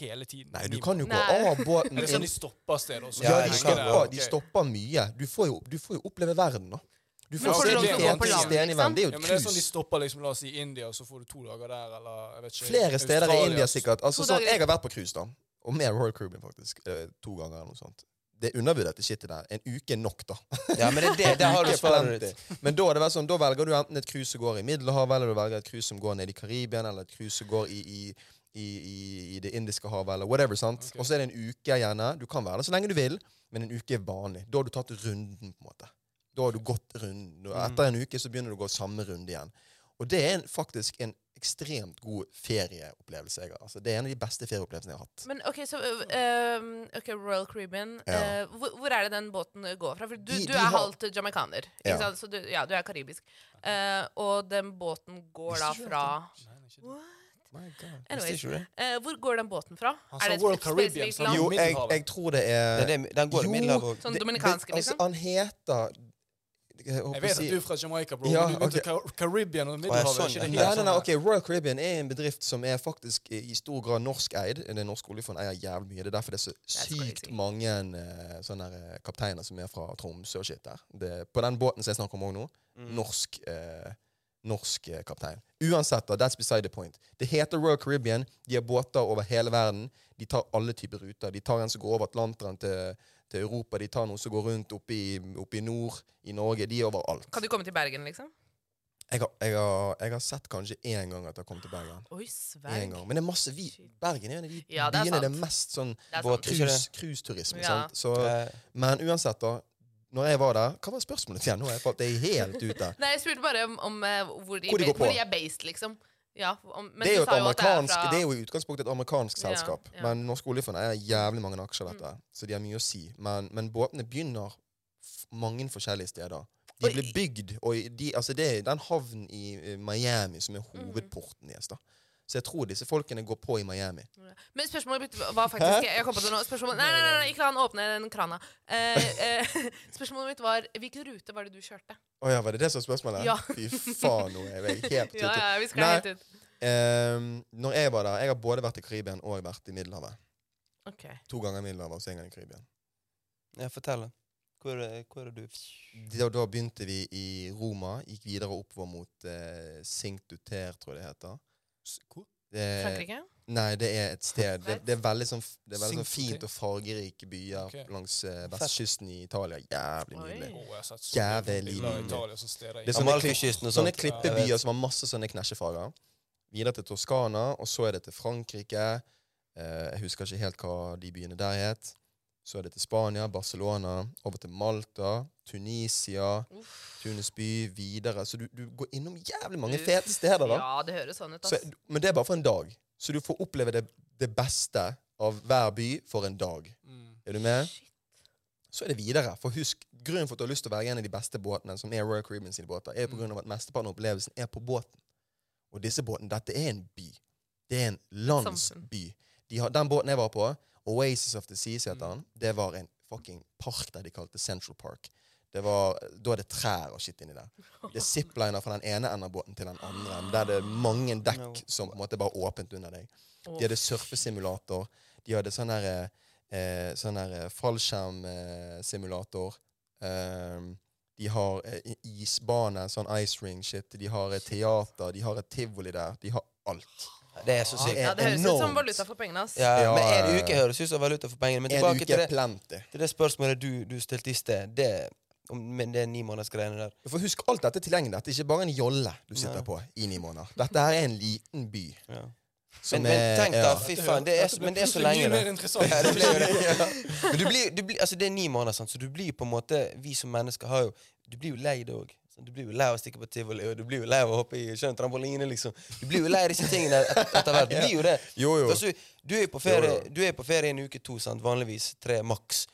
hele tiden? Nei, du kan jo gå Nei. av båten Er det sånn de stopper steder? også? Ja, de stopper, de stopper mye. Du får jo, du får jo oppleve verden, da. Du får se de stedene i verden. Det er Ja, men det er sånn de stopper liksom, la oss si India, og så får du to dager der, eller jeg vet ikke Flere steder i India sikkert. Altså, sånn, jeg har vært på cruise, da. Og med Royal Caribbean, faktisk. eh, To ganger eller noe sånt. Det er undervurdert, det shitet der. En uke er nok, da. Ja, men det, det, der har du ditt. Men da, det sånn, da velger du enten et cruise som går i Middelhavet, eller du velger et cruise som går ned i Karibia, eller et cruise som går i, i, i, i, i Det indiske havet, eller whatever. sant? Okay. Og så er det en uke gjerne. Du kan være der så lenge du vil, men en uke er vanlig. Da har du tatt runden, på en måte. Da har du gått runden. Etter en uke så begynner du å gå samme runde igjen. Og det er faktisk en ekstremt god ferieopplevelse. jeg har. Altså, det er en av de beste ferieopplevelsene jeg har hatt. Men OK, så um, ok, Royal Caribbean. Ja. uh, hvor, hvor er det den båten går fra? For du, De- du er har- halvt jamaikaner. Ikke Ja. sant? Så du, ja, du er karibisk. Uh, og den båten går da fra. What? Anyways, eh, hvor går den båten fra? Altså, er det spe- Caribbean, Jo, jeg, jeg tror det er Det er det, den går i Jo, Middelhavet. Sånn dominikansk, dominikanske, altså, liksom? Han heter Jeg, Jeg vet si- at du er fra Jamaica, bro. Ja, du begynte okay. Car- Caribbean og Middelhavet ja, sånn, ikke ja. det Nei, nei, sånn nei, ok, Royal Caribbean er en bedrift som er faktisk i stor grad norskeid. Det norske oljefondet eier jævlig mye. Det er derfor det er så That's sykt crazy. mange uh, sånne eh, kapteiner som er fra Tromsø og shit der. Det, på den båten som jeg snakker om òg nå, Mm. norsk, uh, norsk kaptein. Uansett, da, that's beside the point. Det heter Royal Caribbean. De har båter over hele verden. De tar alle typer ruter. De tar en som går over Atlanteren til, til Europa. De tar noen som går rundt oppe i, oppe i nord i Norge. De er overalt. Kan du komme til Bergen, liksom? Jeg har, jeg, har, jeg har sett kanskje én gang at jeg har kommet til Bergen. Oi, En sverg. gang. Men det er masse vi, Bergen er en av de Ja, det er byene det er mest sånn Vår. Cruiseturisme. Ja. sant? Så, Eh, men uansett, da. Når jeg var der Hva var spørsmålet igjen? Nå er jeg, er helt ute. Nei, jeg spurte bare om, om eh, hvor, de, Hvor de hvor de er based, liksom. Ja, om, men det, er jo et det er fra det er jo i utgangspunktet et amerikansk selskap. ja. Men norsk Oljefond eier jævlig mange aksjer dette, så de har mye å si. Men, men båtene begynner mange forskjellige steder. De blir ble bygd, og de, altså det er den havnen i Miami som er hovedporten hovedporten deres. da. Så jeg tror disse folkene går på i Miami. Men spørsmålet mitt var faktisk Jeg kom på det nå. Spørsmålet, nei, nei, nei, nei, ikke la han åpne den krana. Eh, eh, spørsmålet mitt var hvilken rute var det du kjørte? Å ja, var det det som var spørsmålet? Ja. Fy faen, nå er jeg helt Ja, tuttet. ja, vi skal Nei. helt ut. Ehm, når jeg var der Jeg har både vært i Karibia og vært i Middelhavet. Okay. To ganger i Middelhavet og så en gang i Karibia. ja, fortell. Hvor, er- hvor er du Da, da begynte vi i Roma, gikk videre oppover mot eh, Cinque tror jeg det heter. Hvor? Det, Frankrike? nei, det er et sted Det, det er veldig sånn, det er veldig sånn fint og fargerike byer okay. langs uh, vestkysten i Italia. Jævlig nydelig. Så Jævlig nydelig. Det er sånne, klipp, sånne klippebyer Ja, som har masse sånne knæsjefarger. Videre til Toskana, og så er det til Frankrike. Uh, jeg husker ikke helt hva de byene der het. Så er det til Spania, Barcelona, over til Malta, Tunisia, Uff. Tunis by, videre. Så du, du går innom jævlig mange Uff. fete steder, da. Ja, det høres sånn ut, Så, men det er bare for en dag. Så du får oppleve det, det beste av hver by for en dag. Mm. Er du med? Shit. Så er det videre. For husk, Grunnen for at du har lyst til å være en av de beste båtene, som er Royal Caribbean sine båter, er på grunn av at mesteparten av opplevelsen er på båten. Og disse båtene, dette er en by. Det er en landsby. De har, den båten jeg var på, Oasis of the Seas heter den, det var en fucking park der de kalte Central Park. Det var, da er det trær og shit inni der. Det er zipliner fra den ene enden av båten til den andre. Der det er mange dekk som på en måte bare er åpent under deg. De hadde surfesimulator. De hadde sånn her, eh, sånn eh, fallskjermsimulator. Eh, de har eh, isbane, sånn ice ring-shit. De har teater, de har et tivoli der. De har alt. Det er så sykt. Ja, det høres ut som valuta for pengene, ass. Ja, Ja, men en ja, uke ja. høres ut som valuta for pengene. Men En tilbake uke til er det, plenty. til det spørsmålet du, du stilte i sted. Det, om, men det er ni måneders greiene der. For husk, alt dette er tilgjengelig. Dette er ikke bare en jolle du sitter på i ni måneder. Dette her er en liten by. Ja. Som Men, men tenk da, ja. fy faen. Det er, så- men det er så lenge, da. Ja, det blir jo det. Men du blir, du blir, altså det er ni måneder, sant? så du blir på en måte Vi som mennesker har jo Du blir jo lei det òg. Du blir jo lei av å stikke på tivoli, og du blir jo lei av å hoppe i skjønn trampoline. liksom. Du blir jo lei av disse tingene et, etter hvert. Du blir jo det. Jo, jo. Altså, du, er ferie, Jo, jo. du er på ferie en uke to, sant? vanligvis tre maks.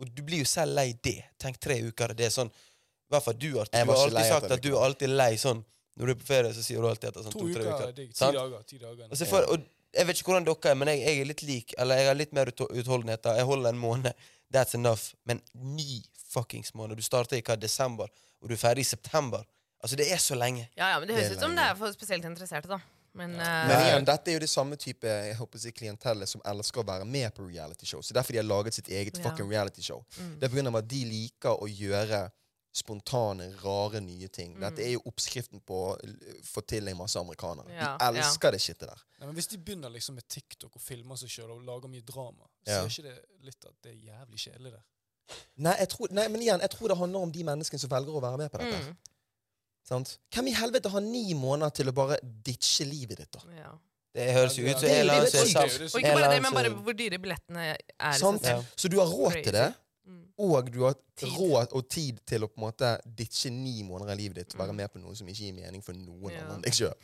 Og du blir jo selv lei det. Tenk tre uker. Det er sånn I hvert fall du, Arthur. Du har alltid sagt at du er alltid lei sånn. Når du er på ferie, så sier du alltid etter sånn To to-tre uker uker. er. Ti dager. Ti dager. Altså for, og Jeg vet ikke hvordan dere er, men jeg, jeg er litt lik. Eller jeg har litt mer utho- utholdenhet. Jeg holder en måned. That's enough. Men ni fuckings måneder. Du starter i hva, desember, og du er ferdig i september. Altså, det er så lenge. Ja, ja, men det Det høres ut som det er for spesielt interesserte, da. Men, Men eh, igjen, dette er jo det samme type jeg håper å si, klientellet som elsker å være med på reality show. Så derfor de har laget sitt eget Ja. fucking reality show. Mm. Det er av at de liker å gjøre spontane, rare, nye ting. Mm. Dette er jo oppskriften på å få til en masse amerikanere. Ja, De elsker det shitet der. Nei, men Hvis de begynner liksom med TikTok og filmer seg sjøl og lager mye drama, så er ikke det litt at det er jævlig kjedelig der? Nei, jeg tror, nei, men igjen, jeg tror det handler om de menneskene som velger å være med på dette. mm, Sant? Hvem i helvete har ni måneder til å bare ditche livet ditt, da? ja. Det høres jo ut som Og ikke bare det, men bare hvor dyre billettene er. Sant? Ja. Så du har råd til det. Og du har Tid. råd og tid til å på en måte ditche ni måneder av livet ditt og være Mm. med på noe som ikke gir mening for noen Ja. andre enn deg sjøl.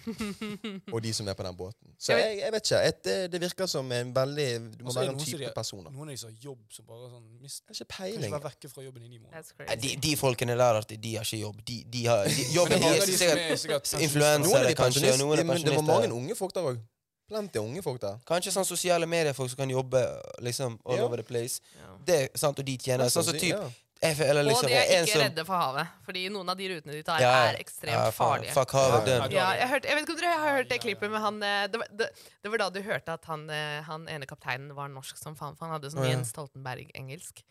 Og de som er på den båten. Så Jeg vet- jeg, vet ikke. Et, det, det virker som en veldig Du må er være en type de- personer. Noen av de som har jobb som bare sånn mist, ikke Kan ikke være vekke fra jobben i ni måneder. De, de folkene der, at de har ikke jobb. De, de har, de, jobben er deres er som sikkert er de kanskje, noen er pensjonister. det var mange unge folk der òg. Plenty unge folk der. Kanskje sånn sosiale mediefolk som kan jobbe liksom all Ja. over the place. Ja. Det er sant, Og de tjener sånn som typ Ja. jeg, føler Og liksom, de er ikke som- redde for havet, fordi noen av de rutene de tar, Ja, er ekstremt ja, farlige. Fuck havet, Ja, jeg, hørte, jeg vet ikke om dere har hørt det klippet men han eh, det var, det, det var da du hørte at han, eh, han ene kapteinen var norsk som faen, for han hadde sånn ja. Jens Stoltenberg-engelsk.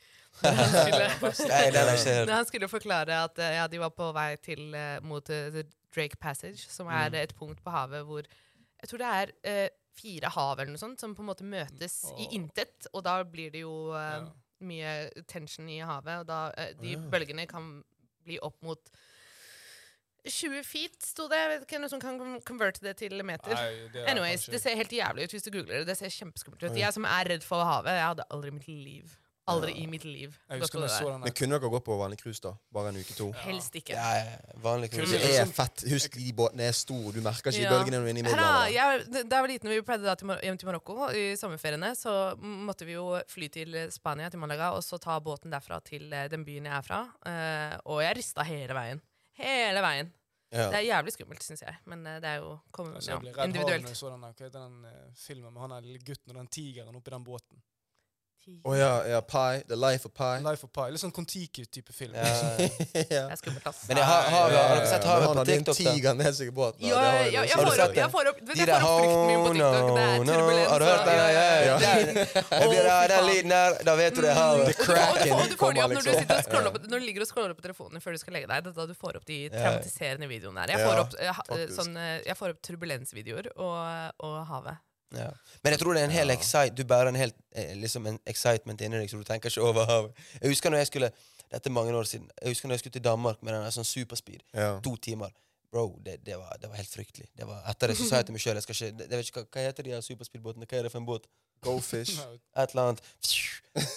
Når han skulle- Når han skulle forklare at eh, ja, de var på vei til mot Drake Passage, som er Mm. et punkt på havet hvor Jeg tror det er eh, fire hav eller noe sånt som på en måte møtes i Åh. intet, og da blir det jo eh, Ja. mye tension i havet, og da eh, de Ja. bølgene kan bli opp mot 20 feet, sto det. Jeg vet ikke noe som kan con- converte det til meter. Nei, det Anyways, kanskje- det ser helt jævlig ut hvis du googler det. Det ser kjempeskummelt ut. Jeg som er redd for havet, jeg hadde aldri mitt liv Aldri i mitt liv Men kunne dere gått på vanlig cruise, da? Bare en uke, to? Helst ikke. Ja, vanlig cruise. Det er fett. Husk, de båtene er store. Du merker ikke Ja. bølgene når du er inne i Middelhavet. da jeg var liten vi pleide da til, hjem til Marokko i sommerferiene, så måtte vi jo fly til Spania, til Malaga, og så ta båten derfra til eh, den byen jeg er fra. Eh, og jeg rista hele veien. Hele veien. Ja. Det er jævlig skummelt, syns jeg. Men eh, det er jo kom, Altså, ja, jeg ble redd havet når individuelt. jeg så den, den filmen med han lille gutten og den tigeren oppi den båten. Å ja, ja, Pi. The Life of Pi. Life of Pi. Litt sånn Kon-Tiki-type film. Ja. Det ja. er skummelt, ass. Men jeg har, har, har dere sett havet på TikTok? da? tiger med seg i båten. da. Ja, har jeg, får opp, det? jeg får opp, vet, De jeg der får opp frykten min på oh, TikTok. Det er no, no. turbulens. Har du hørt og- den? Ja, ja, ja. Ja. Den, ja, den lyden der, da vet du det er havet. Cracken får, og du får de opp når du, liksom. sitter og scroller på, når du ligger og scroller på telefonen før du skal legge deg. Det er da du får opp de traumatiserende videoene der. Jeg får opp, eh, sånn, eh, jeg får opp turbulensvideoer og, og havet. Ja. Men jeg tror det er en hel Ja. excite, du bærer en, helt, eh, liksom en excitement inni deg, så du tenker ikke over havet. Jeg husker når jeg skulle Dette er mange år siden. Jeg husker når jeg skulle til Danmark med den sånn superspeed. Ja. To timer. Bro, det, det, var, det var helt fryktelig. Det var, etter det så sa jeg til meg sjøl hva, hva heter de her superspeedbåtene. Hva er det for en båt? Goldfish. Et eller annet.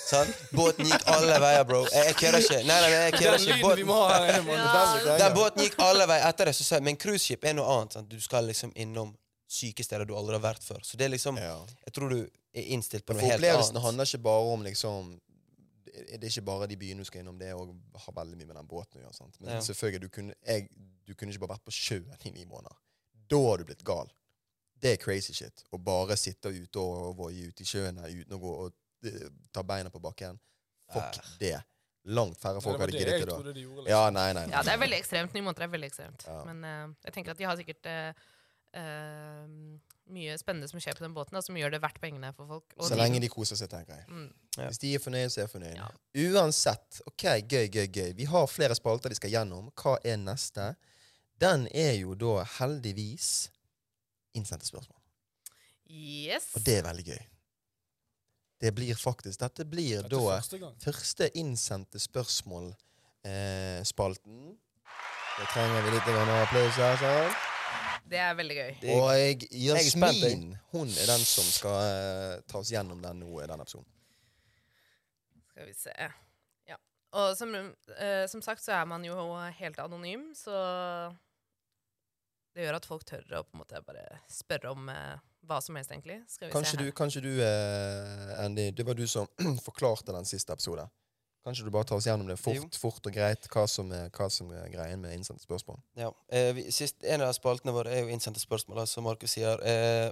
Sånn? Båten gikk alle veier, bro. Jeg, jeg kødder ikke. Nei, nei, nei, jeg kødder ikke. vi Båten, må ha den båten gikk alle veier etter det. Så sa jeg, men cruiseskip er noe annet. Sant? Du skal liksom innom syke steder du aldri har vært før. Så det er liksom Ja. Jeg tror du er innstilt på noe helt opplevelsen annet. handler ikke bare om liksom Det er ikke bare de byene du skal innom, det er også, har veldig mye med den båten å gjøre. sant? Men Ja. selvfølgelig, du kunne, jeg, du kunne ikke bare vært på sjøen i ni måneder. Da har du blitt gal. Det er crazy shit. Å bare sitte ute og voie ute i sjøen her uten å gå og eh, ta beina på bakken. Fuck Ja. det. Langt færre folk hadde det giddet det da. trodde de gjorde. liksom. Ja, nei, nei. nei. Ja, det er veldig ekstremt. Ni måneder er veldig ekstremt. Ja. Men uh, jeg tenker at de har sikkert eh, mye spennende som skjer på den båten, da, som gjør det verdt pengene for folk. Og Så lenge de koser seg, tenker jeg. mm, Ja. Hvis de er fornøyd, så er jeg fornøyd. Ja. Uansett. Ok, gøy, gøy, gøy. Vi har flere spalter de skal gjennom. Hva er neste? Den er jo da heldigvis innsendte spørsmål. Yes. Og det er veldig gøy. Det blir faktisk Dette blir Dette da første første innsendte spørsmål-spalten. da trenger vi litt applaus her. sånn. Det er veldig gøy. Det er- Og. Jasmin hun er den som skal uh, ta oss gjennom den nå i denne episoden. Skal vi se. Ja. Og som, uh, som sagt så er man jo helt anonym, så det gjør at folk tør å på en måte bare spørre om uh, hva som helst, egentlig. Skal vi Kanskje se du, kanskje du eh, Andy, det var du som forklarte den siste episoden. Kanskje du bare tar oss gjennom det fort, Jo. fort og greit, hva som, er, hva som er greien med innsendte spørsmål? Ja. Eh, vi, sist, en av spaltene våre er jo innsendte spørsmål, som Markus sier. Eh,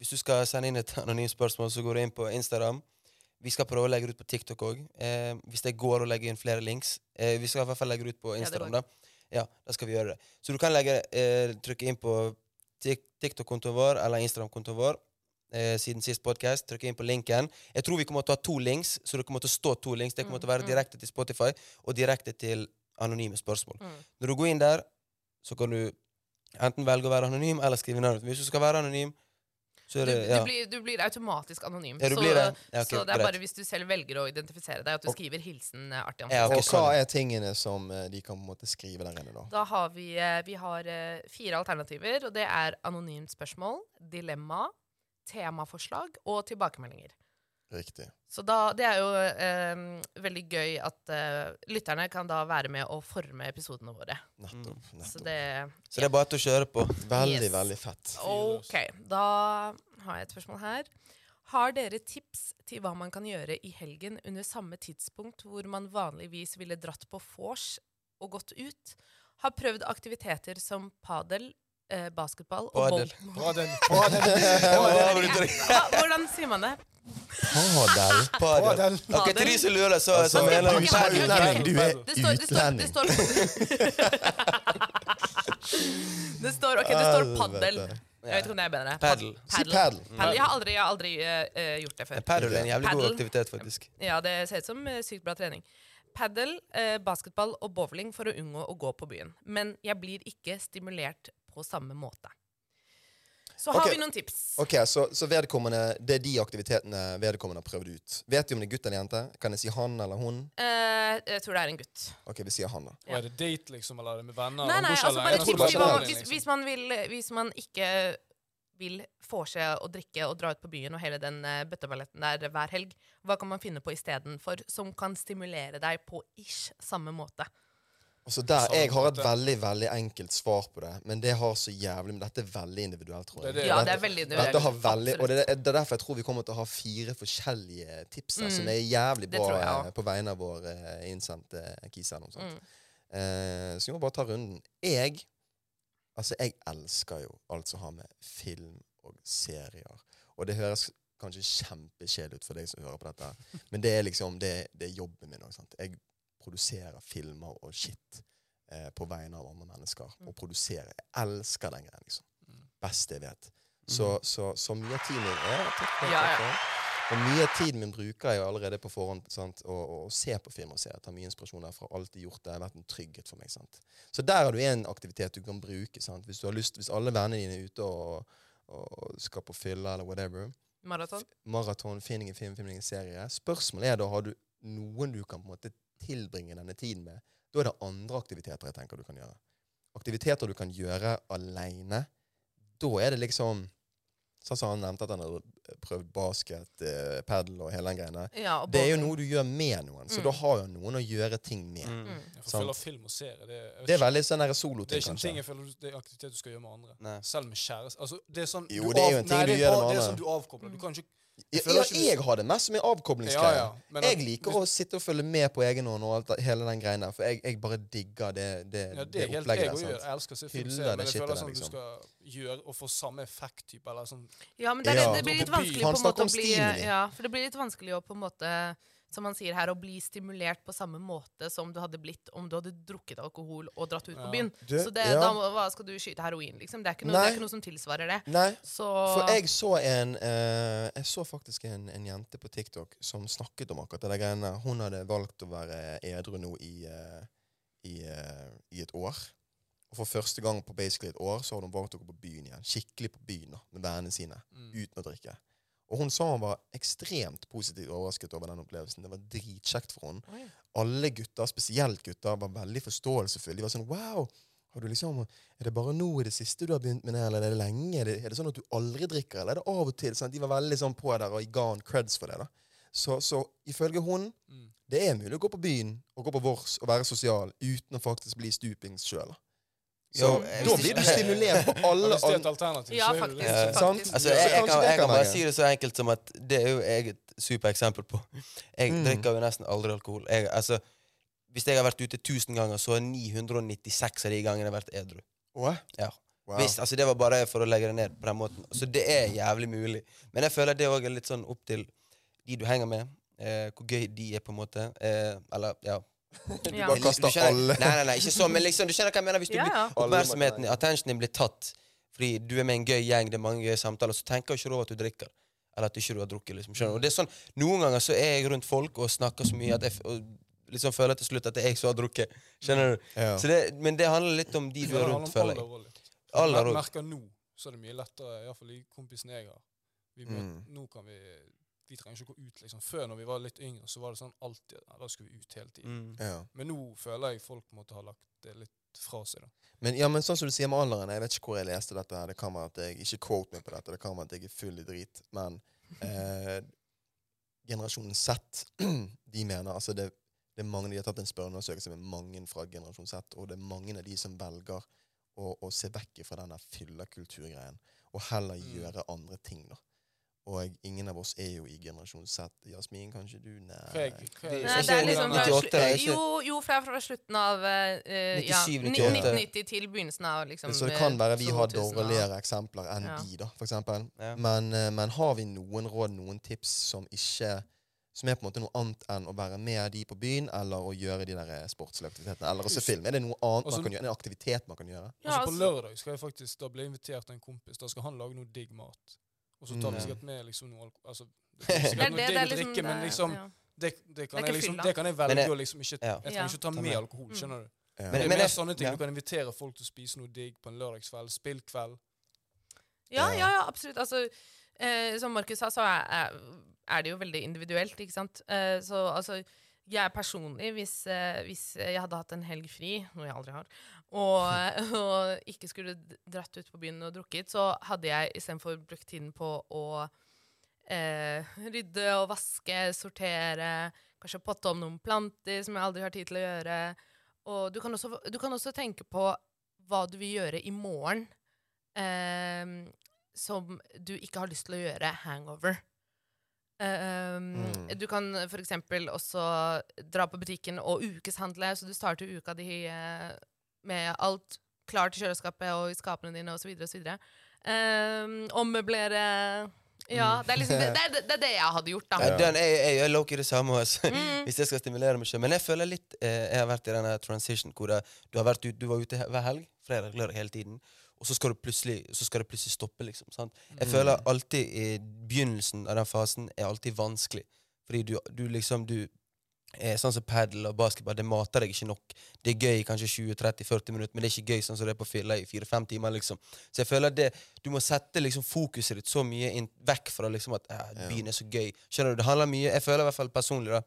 hvis du skal sende inn et anonymt spørsmål, så går du inn på Instagram. Vi skal prøve å legge det ut på TikTok òg. Eh, hvis det går å legge inn flere links. Eh, vi skal i hvert fall legge det ut på Instagram. Ja, da. Ja, da skal vi gjøre det. Så du kan legge, eh, trykke inn på TikTok-kontoen vår eller Instagram-kontoen vår eh, siden sist podcast. Trykk inn på linken. Jeg tror vi kommer til å ha to links, så det kommer til å stå to links. Det kommer til å være Mm, mm. direkte til Spotify og direkte til anonyme spørsmål. Mm. Når du går inn der, så kan du enten velge å være anonym eller skrive navnet. Hvis du skal være anonym, så er Du, det du, ja. blir, du blir automatisk anonym. Ja, du så, blir det. Ja, okay, så det er bare hvis du selv velger å identifisere deg, at du Og- skriver 'hilsen eh, artig Ja, ansikt'. Og hva er tingene som eh, de kan på en måte skrive der inne, da? Da har vi, eh, vi har fire alternativer, og det er anonymt spørsmål, dilemma, temaforslag og tilbakemeldinger. Riktig. Så da, det er jo eh, veldig gøy at eh, lytterne kan da være med å forme episodene våre. Nettopp. Så nettopp. det Så det er bare til å kjøre på. Veldig, Yes. veldig fett. OK. Da har jeg et spørsmål her. Har dere tips til hva man kan gjøre i helgen under samme tidspunkt hvor man vanligvis ville dratt på vors og gått ut? Har prøvd aktiviteter som padel, eh, basketball og Padel. bowl. Padel. Padel. Padel. hvordan sier man det? Padel. Padel. Ok, til de som lurer, så, Altså, så mener Du utlending. Du er Det står, det står, det utlending. står, det står, ok, det står paddel. Jeg vet ikke om det er bedre. Paddel. Si Paddle. padel. Jeg har aldri, jeg har aldri eh, eh, gjort det før. Padel er en jævlig god aktivitet, faktisk. Ja, det ser ut som eh, sykt bra trening. Paddel, eh, basketball og bowling for å unngå å gå på byen. Men jeg blir ikke stimulert på samme måte. Så har okay. vi noen tips. Ok, så, så vedkommende, Det er de aktivitetene vedkommende har prøvd ut. Vet du om det er gutt eller jente? Kan jeg si han eller hun? Eh, jeg tror det er en gutt. Ok, vi sier han, da. Og er det date, liksom, eller er det med venner? Nei, nei, altså bare tips til hva hvis, hvis, man vil, hvis man ikke vil få seg å drikke og dra ut på byen og hele den uh, bøtteballetten der hver helg, hva kan man finne på istedenfor som kan stimulere deg på ish samme måte? Altså der, Jeg har et veldig veldig enkelt svar på det, men det har så jævlig Men dette er veldig individuelt, tror jeg. Det er det. Ja, det er veldig Dette har individuelt. veldig, og det er, det er derfor jeg tror vi kommer til å ha fire forskjellige tips her, Mm. som er jævlig bra jeg ja. på vegne av vår eh, innsendte kise. Mm. Eh, så vi må bare ta runden. Jeg Altså, jeg elsker jo alt som har med film og serier Og det høres kanskje kjempekjedelig ut for deg som hører på dette, men det er liksom det, det er jobben min. Også, sant? Jeg produserer filmer og shit eh, på vegne av andre mennesker. Og produsere. Jeg elsker den greia, liksom. Beste jeg vet. Så, så, så mye av tiden min er takk takk det. Og mye av tiden min bruker jeg allerede på forhånd sant? Og, og, og se på film og se. Jeg tar mye inspirasjon derfra. Alltid gjort det. Det har vært en trygghet for meg. sant? Så der har du en aktivitet du kan bruke. sant? Hvis du har lyst, hvis alle vennene dine er ute og, og skal på fylla eller whatever. Maraton? Maraton, finning i film, finning i serie. Spørsmålet er da har du noen du kan på en måte tilbringe denne tiden med. Da er det andre aktiviteter jeg tenker du kan gjøre. Aktiviteter du kan gjøre aleine. Da er det liksom Sånn som han nevnte at han hadde prøvd basket, eh, padel og hele den greiene. Ja, Det er jo noe du gjør med noen, så Mm. da har jo noen å gjøre ting med. Mm. Mm. Følge film og serie, det, jeg vet Det er veldig sånn der det er ikke en ting jeg føler det er aktivitet du skal gjøre med andre. Nei. Selv med kjæreste. Altså, det er sånn, Jo, du det er jo en ting nei, du er gjør med andre. Det er sånn du avkobler. Du kan ikke Ja, føler ja, ikke jeg har det mest som en Ja, avkoblingsgreie. ja. Men Jeg liker hvis- å sitte og følge med på egen hånd og alt, hele den greia der, for jeg, jeg bare digger det, det, Ja, det, det opplegget jeg, der. sant? jeg elsker å se film det men jeg shitet føler der, sånn du liksom. skal gjøre og få samme effekt-type, eller sånn Ja, men det, er, Ja. det blir litt vanskelig på en måte å bli. Ja, for det blir litt vanskelig å på en måte som man sier her, å bli stimulert på samme måte som du hadde blitt om du hadde drukket alkohol og dratt ut på byen. Du, Så det, ja. da hva skal du skyte heroin, liksom? Det er ikke noe, det er ikke noe som tilsvarer det. Nei, Så for jeg så en eh, Jeg så faktisk en, en jente på TikTok som snakket om akkurat det greiene. Hun hadde valgt å være edru nå i, eh, i, eh, i et år. Og for første gang på basically et år så hadde hun valgt å gå på byen igjen. Skikkelig på byen da, med vennene sine. mm. uten å drikke. Og hun sa hun var ekstremt positivt overrasket over den opplevelsen. Det var dritkjekt for henne. Alle gutter, spesielt gutter, var veldig forståelsesfulle. De var sånn Wow! Har du liksom, er det bare nå i det siste du har begynt med det, eller er det lenge? Er det, er det sånn at du aldri drikker, eller er det av og til? Sånn De var veldig sånn på der, og ga henne creds for det. da. Så, så ifølge hun, Mm. det er mulig å gå på byen og gå på vors og være sosial uten å faktisk bli stupings sjøl. Så da blir du stimulert på alle er alternativ, Ja, faktisk. Ja. Sant? faktisk. Altså, jeg, jeg, kan, jeg kan bare si det så enkelt som at det er jo jeg et supereksempel på. Jeg Mm. drikker jo nesten aldri alkohol. Jeg, altså, hvis jeg har vært ute 1000 ganger, så har 996 av de gangene vært edru. Ja. Wow. Hvis, altså Det var bare for å legge det ned på den måten. Så det er jævlig mulig. Men jeg føler det òg er litt sånn opp til de du henger med. Eh, hvor gøy de er, på en måte. Eh, eller, ja. Ja. bare Du kaster alle. Nei, nei, nei, ikke sånn, men liksom, du skjønner hva jeg mener. Hvis du Ja, blir ja. oppmerksomheten, attentionen din blir tatt fordi du er med en gøy gjeng, det er mange gøye samtaler, så tenker ikke du over at du drikker. Eller at du ikke har drukket. liksom, skjønner du? Og det er sånn, Noen ganger så er jeg rundt folk og snakker så mye at jeg f- og liksom føler til slutt at det er jeg som har drukket. Skjønner du? Ja. Så det, men det handler litt om de du er rundt, føler jeg. Aller. Alder Jeg òg. merker nå så er det mye lettere, iallfall de kompisene jeg har. Vi møter, Mm. Nå kan vi Vi trenger ikke å gå ut, liksom. Før, når vi var litt yngre, så var det sånn alltid ja, Da skulle vi ut hele tiden. Mm. Ja. Men nå føler jeg folk måtte ha lagt det litt fra seg, da. Men, ja, men sånn som du sier med alderen, jeg vet ikke hvor jeg leste dette. her, Det kan være at jeg ikke quote meg på dette, det kan være at jeg er full i drit. Men eh, generasjonen Z, de mener altså det, det er mange, De har tatt en spørreundersøkelse med mange fra generasjon Z, og det er mange av de som velger å, å se vekk fra denne fyllekulturgreien, og heller Mm. gjøre andre ting. da. Og ingen av oss er jo i generasjon Z. Jasmin, kanskje du? Nei. Craig, Det- Nei, det er liksom fra 98 er slu- ikke- jo, jo, fra, fra slutten av uh, 97, ja, 1990 til begynnelsen av liksom Så det kan være vi har dårligere eksempler enn Ja. de, da, for eksempel. Ja. Men, eh, men har vi noen råd, noen tips som ikke som er på en måte noe annet enn å være med de på byen, eller å gjøre de der eh, sportslige aktivitetene, eller å se film? Er det noe annet altså, man kan gjøre? En aktivitet man kan gjøre? Ja, altså, på altså- lørdag skal jeg faktisk Da jeg invitert av en kompis. Da skal han lage noe digg mat. Og så tar vi Mm. sikkert med liksom noe alkohol altså, Det er Det sikkert det, det, det liksom drikke, men liksom det, det, kan Det jeg liksom, det kan jeg velge å liksom ikke Jeg trenger ikke ta Ta med alkohol. Mm. skjønner du? Ja. Det Men- er men mer sånne ting. ja. Du kan invitere folk til å spise noe digg på en lørdagskveld. Spillkveld. Ja, Ja. ja, absolutt. Altså, eh, som Markus sa, så er, er, er det jo veldig individuelt, ikke sant. Eh, så altså, jeg personlig, hvis, eh, hvis jeg hadde hatt en helg fri, noe jeg aldri har, og, og ikke skulle dratt ut på byen og drukket, så hadde jeg istedenfor brukt tiden på å eh, rydde og vaske, sortere, kanskje potte om noen planter som jeg aldri har tid til å gjøre. Og du kan også, du kan også tenke på hva du vil gjøre i morgen eh, som du ikke har lyst til å gjøre hangover. Um, Mm. Du kan eksempel også dra på butikken og ukeshandle, så du starter uka di eh, med alt klart i kjøleskapet og i skapene dine osv. osv. Um, ommøblere Ja, det er liksom det, det, det er det jeg hadde gjort, da. Ja. Den, jeg, jeg, jeg det samme, altså. Mm. hvis jeg skal stimulere meg selv. Men jeg føler litt eh, Jeg har vært i denne transition hvor jeg, du, har vært du var ute hver helg, fredag, lørdag hele tiden. Og så skal, du så skal det plutselig stoppe, liksom. Sant? Jeg føler alltid i begynnelsen av den fasen er alltid vanskelig. Fordi du, du liksom du Sånn som padel og basketball, det mater deg ikke nok. Det er gøy i kanskje 20-30-40 minutter, men det er ikke gøy sånn som det er på fylla i 4-5 timer. liksom. Så jeg føler at det, du må sette liksom fokuset ditt så mye inn, vekk fra liksom at eh, byen er så gøy. Skjønner du, det handler mye, Jeg føler i hvert fall personlig da,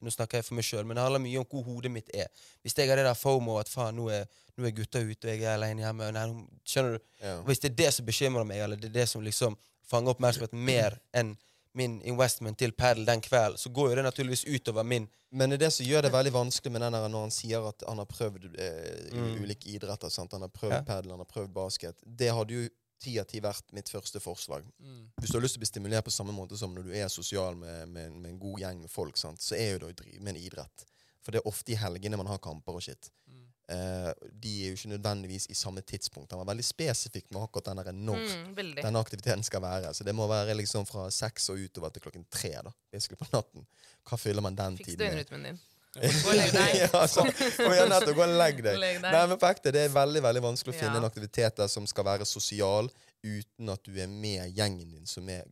nå snakker jeg for meg sjøl, men det handler mye om hvor hodet mitt er. Hvis jeg har det der fomo at faen, nå er, nå er gutta ute, og jeg er alene hjemme nei, Skjønner du? Ja. Hvis det er det som bekymrer meg, eller det er det som liksom fanger oppmerksomheten mer enn min investment til padel den kvelden, så går jo det naturligvis utover min Men det er det som gjør det veldig vanskelig med den der når han sier at han har prøvd eh, Mm. ulike idretter. Sant? Han har prøvd Ja. padel, han har prøvd basket. Det hadde jo ti av ti vært mitt første forslag. Mm. Hvis du har lyst til å bli stimulert på samme måte som når du er sosial med, med, med en god gjeng med folk, sant? så er jo det å drive med en idrett. For det er ofte i helgene man har kamper og shit. Eh, de er jo ikke nødvendigvis i samme tidspunkt. Han var veldig spesifikk med akkurat denne, når Mm, denne aktiviteten skal være. Så det må være liksom fra seks og utover til klokken tre. da, basically på natten. Hva fyller man den Fiks tiden med? døgnrytmen din. Gå og legg deg. ja, så, nettopp. Gå og legg deg. Legg deg. Nei, men på ekte, Det er veldig veldig vanskelig å finne Ja. en aktivitet der som skal være sosial uten at du er med gjengen din, som er,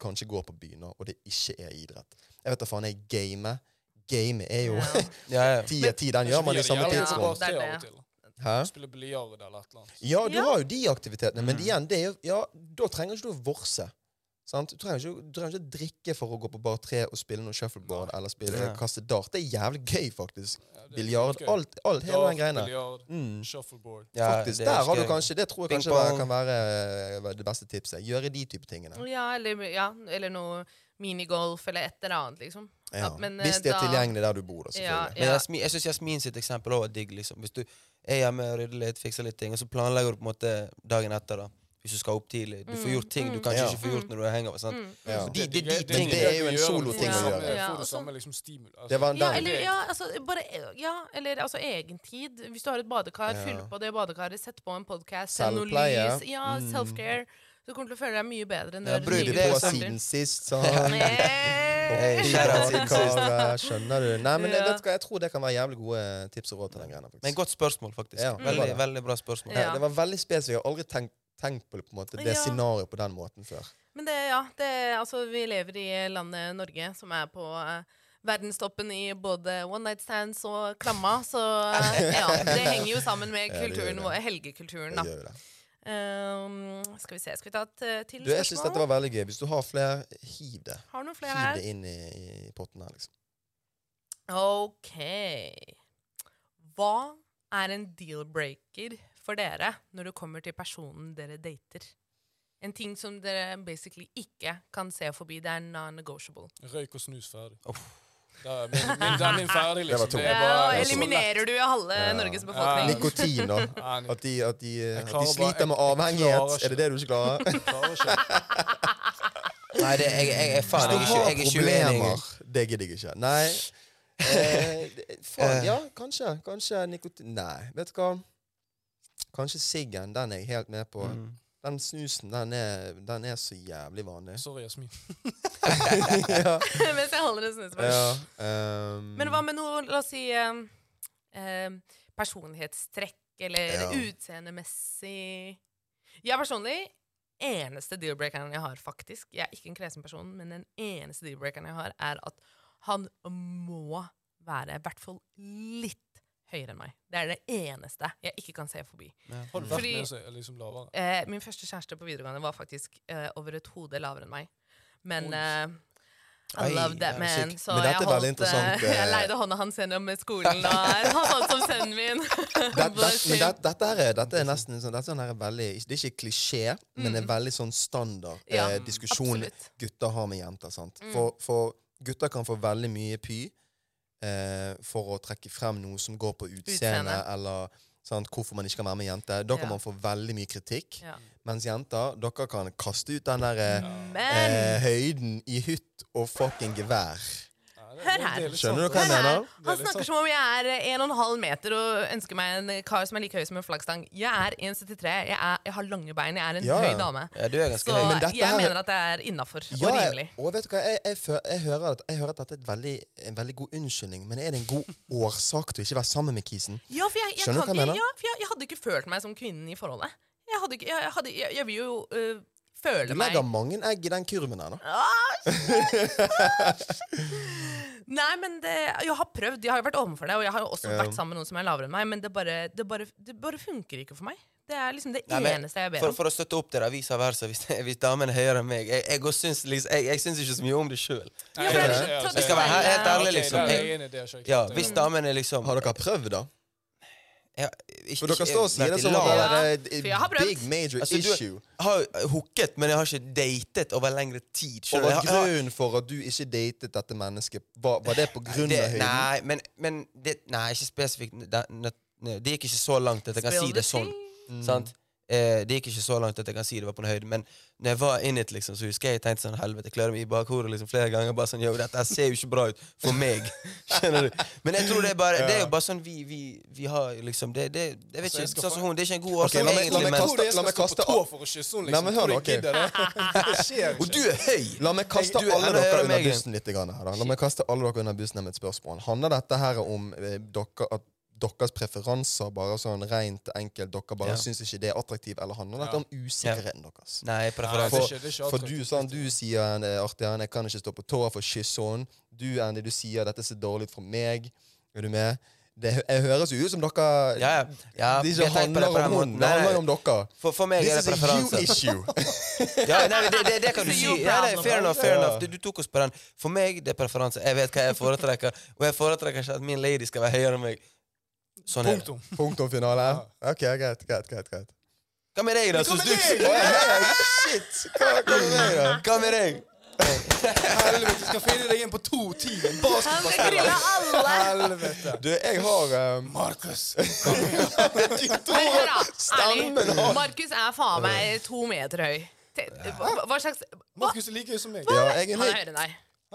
kanskje går på byen, og det ikke er idrett. Jeg vet da faen, jeg gamer. Game er jo Ja. Ja, ja. ti av ti. Den gjør man i samme Ja, tidsrom. Hæ? Spille biljard eller et eller annet. Ja, du Ja. har jo de aktivitetene, men Mm. igjen, det er jo, ja, da trenger ikke du å vorse. Sant? Du, trenger ikke, du trenger ikke drikke for å gå på bar tre og spille noe shuffleboard eller spille Ja. kaste dart. Det er jævlig gøy, faktisk. Ja, Biljard. Alt, alt, hele den Dart, greiene. biljard, Mm. shuffleboard. Ja, Faktisk, Der har du kanskje, Det tror jeg kanskje kan være eh, det beste tipset. Gjøre de type tingene. Ja, eller, ja, eller noe minigolf eller et eller annet, liksom. Ja. Ja, men, eh, Hvis det er da- tilgjengelig der du bor, da, Ja, selvfølgelig. Men Jasmin, jeg syns Jasmin sitt eksempel også er digg. liksom. Hvis du er hjemme og rydder litt, fikser litt ting, og så planlegger du på en måte dagen etter. da. hvis du skal opp tidlig. Du får Mm, gjort ting du mm. kanskje Ja. ikke får gjort når du er hangover. sant? Mm. Ja. Så de, de, de, Men det er jo en soloting å gjøre. Det Ja, Får det samme liksom stimul. Altså. Det var Ja, den. eller, ja, altså, bare, ja, eller altså egen tid. Hvis du har et badekar, Ja. fyll på det badekaret, sett på en podkast, send noe lys. Ja, Mm. Du kommer til å føle deg mye bedre når bruk Bruk livet det på det, siden sist, sånn. Hey. Skjønner du. Nei, men jeg, Ja. jeg, jeg tror det kan være jævlig gode tips og råd til den greia. faktisk. Men godt spørsmål, faktisk. Ja, veldig, mm. veldig bra spørsmål. Ja. Ja, det var veldig spesifikt. Jeg har aldri tenkt, tenkt på det, på måte, det Ja. scenarioet på den måten før. Men det, ja, det, altså, vi lever i landet Norge, som er på uh, verdenstoppen i både one night stands og klamma. Så uh, ja, det henger jo sammen med Ja, det gjør kulturen det. vår, helgekulturen, Jeg da. Um, skal vi se, skal vi ta et eh, til Du, jeg syns dette var veldig gøy. Hvis du har flere, hiv det. Har du noen flere Hiv det inn i, i potten her, liksom. Ok. Hva er en deal-breaker for dere når det kommer til personen dere dater? En ting som dere basically ikke kan se forbi. Det er non-negotiable. Røyk og snus ferdig. Uff. Da er min, min, er min ferdig, Det var liksom. Ja, og det er så eliminerer du halve Ja. Norges Ja. befolkning. Nikotin, da. At de, at de, at de bare- sliter med avhengighet. Er det det du ikke klarer? jeg klarer ikke. Nei, det, jeg, jeg, jeg, faen, jeg, jeg, jeg er ikke uenig. problemer, det gidder jeg ikke. Nei. Eh, faen, ja, kanskje. Kanskje nikotin Nei, vet du hva? Kanskje siggen. Den er jeg helt med på. Mm. Den snusen, den er, den er så jævlig vanlig. Sorry, Jasmin. ja. Mens jeg holder en snus på. ja um... Men hva med noe, la oss si um, um, personlighetstrekk eller Ja. utseendemessig Jeg personlig eneste deal-breakeren jeg har, faktisk Jeg er ikke en kresen person, men den eneste deal-breakeren jeg har, er at han må være i hvert fall litt høyere enn meg. Det er det eneste jeg ikke kan se forbi. Ja. Fordi- liksom? Eh, min første kjæreste på videregående var faktisk eh, over et hode lavere enn meg. Men eh, I love that man. Så Men jeg, holdt, eh, jeg eh, leide hånda hans gjennom skolen, og han satt som sønnen min. that, that, men that, dette, er, dette er nesten sånn, dette er sånn veldig Det er ikke klisjé, men en Mm. veldig sånn standard Ja, eh, diskusjon Absolutt. gutter har med jenter. sant? Mm. For, for gutter kan få veldig mye py eh, for å trekke frem noe som går på utseende, Utseende. eller sant, hvorfor man ikke kan være med jenter. Da kan Ja. man få veldig mye kritikk. Ja. Mens jenter, dere kan kaste ut den der eh, eh, høyden i hytt og fucking gevær. Hør her. er Skjønner du hva jeg mener? Er han snakker som om jeg er 1,5 meter og ønsker meg en kar som er like høy som en flaggstang. Jeg er 1,73. Jeg, er- jeg har lange bein. Jeg er en Ja, høy dame. Ja, du er ganske Så høy. Men dette jeg her- mener at det er innafor Ja, og rimelig. og vet du hva, jeg, jeg, jeg, hører at, jeg hører at dette er et veldig, en veldig god unnskyldning, men er det en god årsak til å ikke være sammen med kisen? Ja, for jeg, jeg, Skjønner du hva jeg mener? ja, for jeg, jeg hadde ikke følt meg som kvinnen i forholdet. Jeg, hadde ikke, jeg, jeg, hadde, jeg, jeg vil jo øh, føle Du meg legger mange egg i den kurven her, da. Ah, Nei, men det, jeg har prøvd. Jeg har jo vært overfor det, og jeg har jo også Ja. vært sammen med noen som er lavere enn meg, men det bare, det bare, det bare funker ikke for meg. Det er liksom det Nei, men eneste jeg ber For, om. for å støtte opp det der, vice versa, hvis, hvis damen er høyere enn meg Jeg, jeg, også syns, liksom, jeg, jeg syns ikke så mye om det sjøl. Jeg Ja, det det skal være helt- ærlig, liksom. Jeg- det Ja, hvis damen er liksom Har dere prøvd, da? Jeg, ikke, For dere står og sier det som om det er et big major Altså, du- har hooket, men jeg har ikke datet over lengre tid. Og var grunnen for at du ikke datet dette mennesket, var, var det på grunn det, av høyden? Nei, men, men det, Nei, ikke spesifikt. Det, det, det gikk ikke så langt at jeg kan si det sånn. Mm. Sant? Eh, det gikk ikke så langt at jeg kan si det var på en høyde, men når jeg var in it, liksom, så husker jeg jeg tenkte sånn Helvete, klør meg i bakhodet liksom, flere ganger. Bare sånn, Yo, dette ser jo ikke bra ut for meg. Skjønner du? Men jeg tror det er bare Det er jo bare sånn vi, vi, vi har liksom det, det, Jeg vet Altså, ikke, sånn som hun, Det er ikke en god årsak, la meg- la egentlig, meg men la meg kaste på tå for å kysse henne, Nei, liksom? men hør nå, ok. jeg Og du er høy! La meg kaste Du alle dere under bussen litt. Grann her, da. La meg kaste alle dere under bussen med et spørsmål. Handler dette her om eh, dere, at deres preferanser bare sånn rent enkelt Dere bare Ja. syns ikke det er attraktivt, eller handler dette Ja. om usikkerheten deres? Nei, Nei, For, er For, det er for du, sånn, du sier eh, Artian, jeg kan ikke stå på tå for å kysse henne. Du, Andy, du sier dette ser dårlig ut for meg. Er du med? Det jeg høres jo ut som dere Ja, ja. ja Det ikke handler det om henne, det handler om dere. For, for meg er This det is a you issue. Ja, nei, det, det, det kan du si. Ja, nei, fair enough, fair enough. Du, du tok oss på den. For meg det er preferanse. Jeg vet hva jeg foretrekker, og jeg foretrekker ikke at min lady skal være høyere enn meg. Sånn er det. Punktum. Punktum finale? Ok, greit, greit, greit. greit. Hva med deg, da? Hva med du deg? Hey, Shit! Hva, hva med deg, da? Hva med deg? Helvete, skal finne deg igjen på to timer. Basketballspiller. Helvete. Du, jeg har um, Markus. Stemmen har- Markus er faen meg to meter høy. Hva, hva slags? Markus er like høy som meg. Ja, jeg er Han høy. høyere enn deg.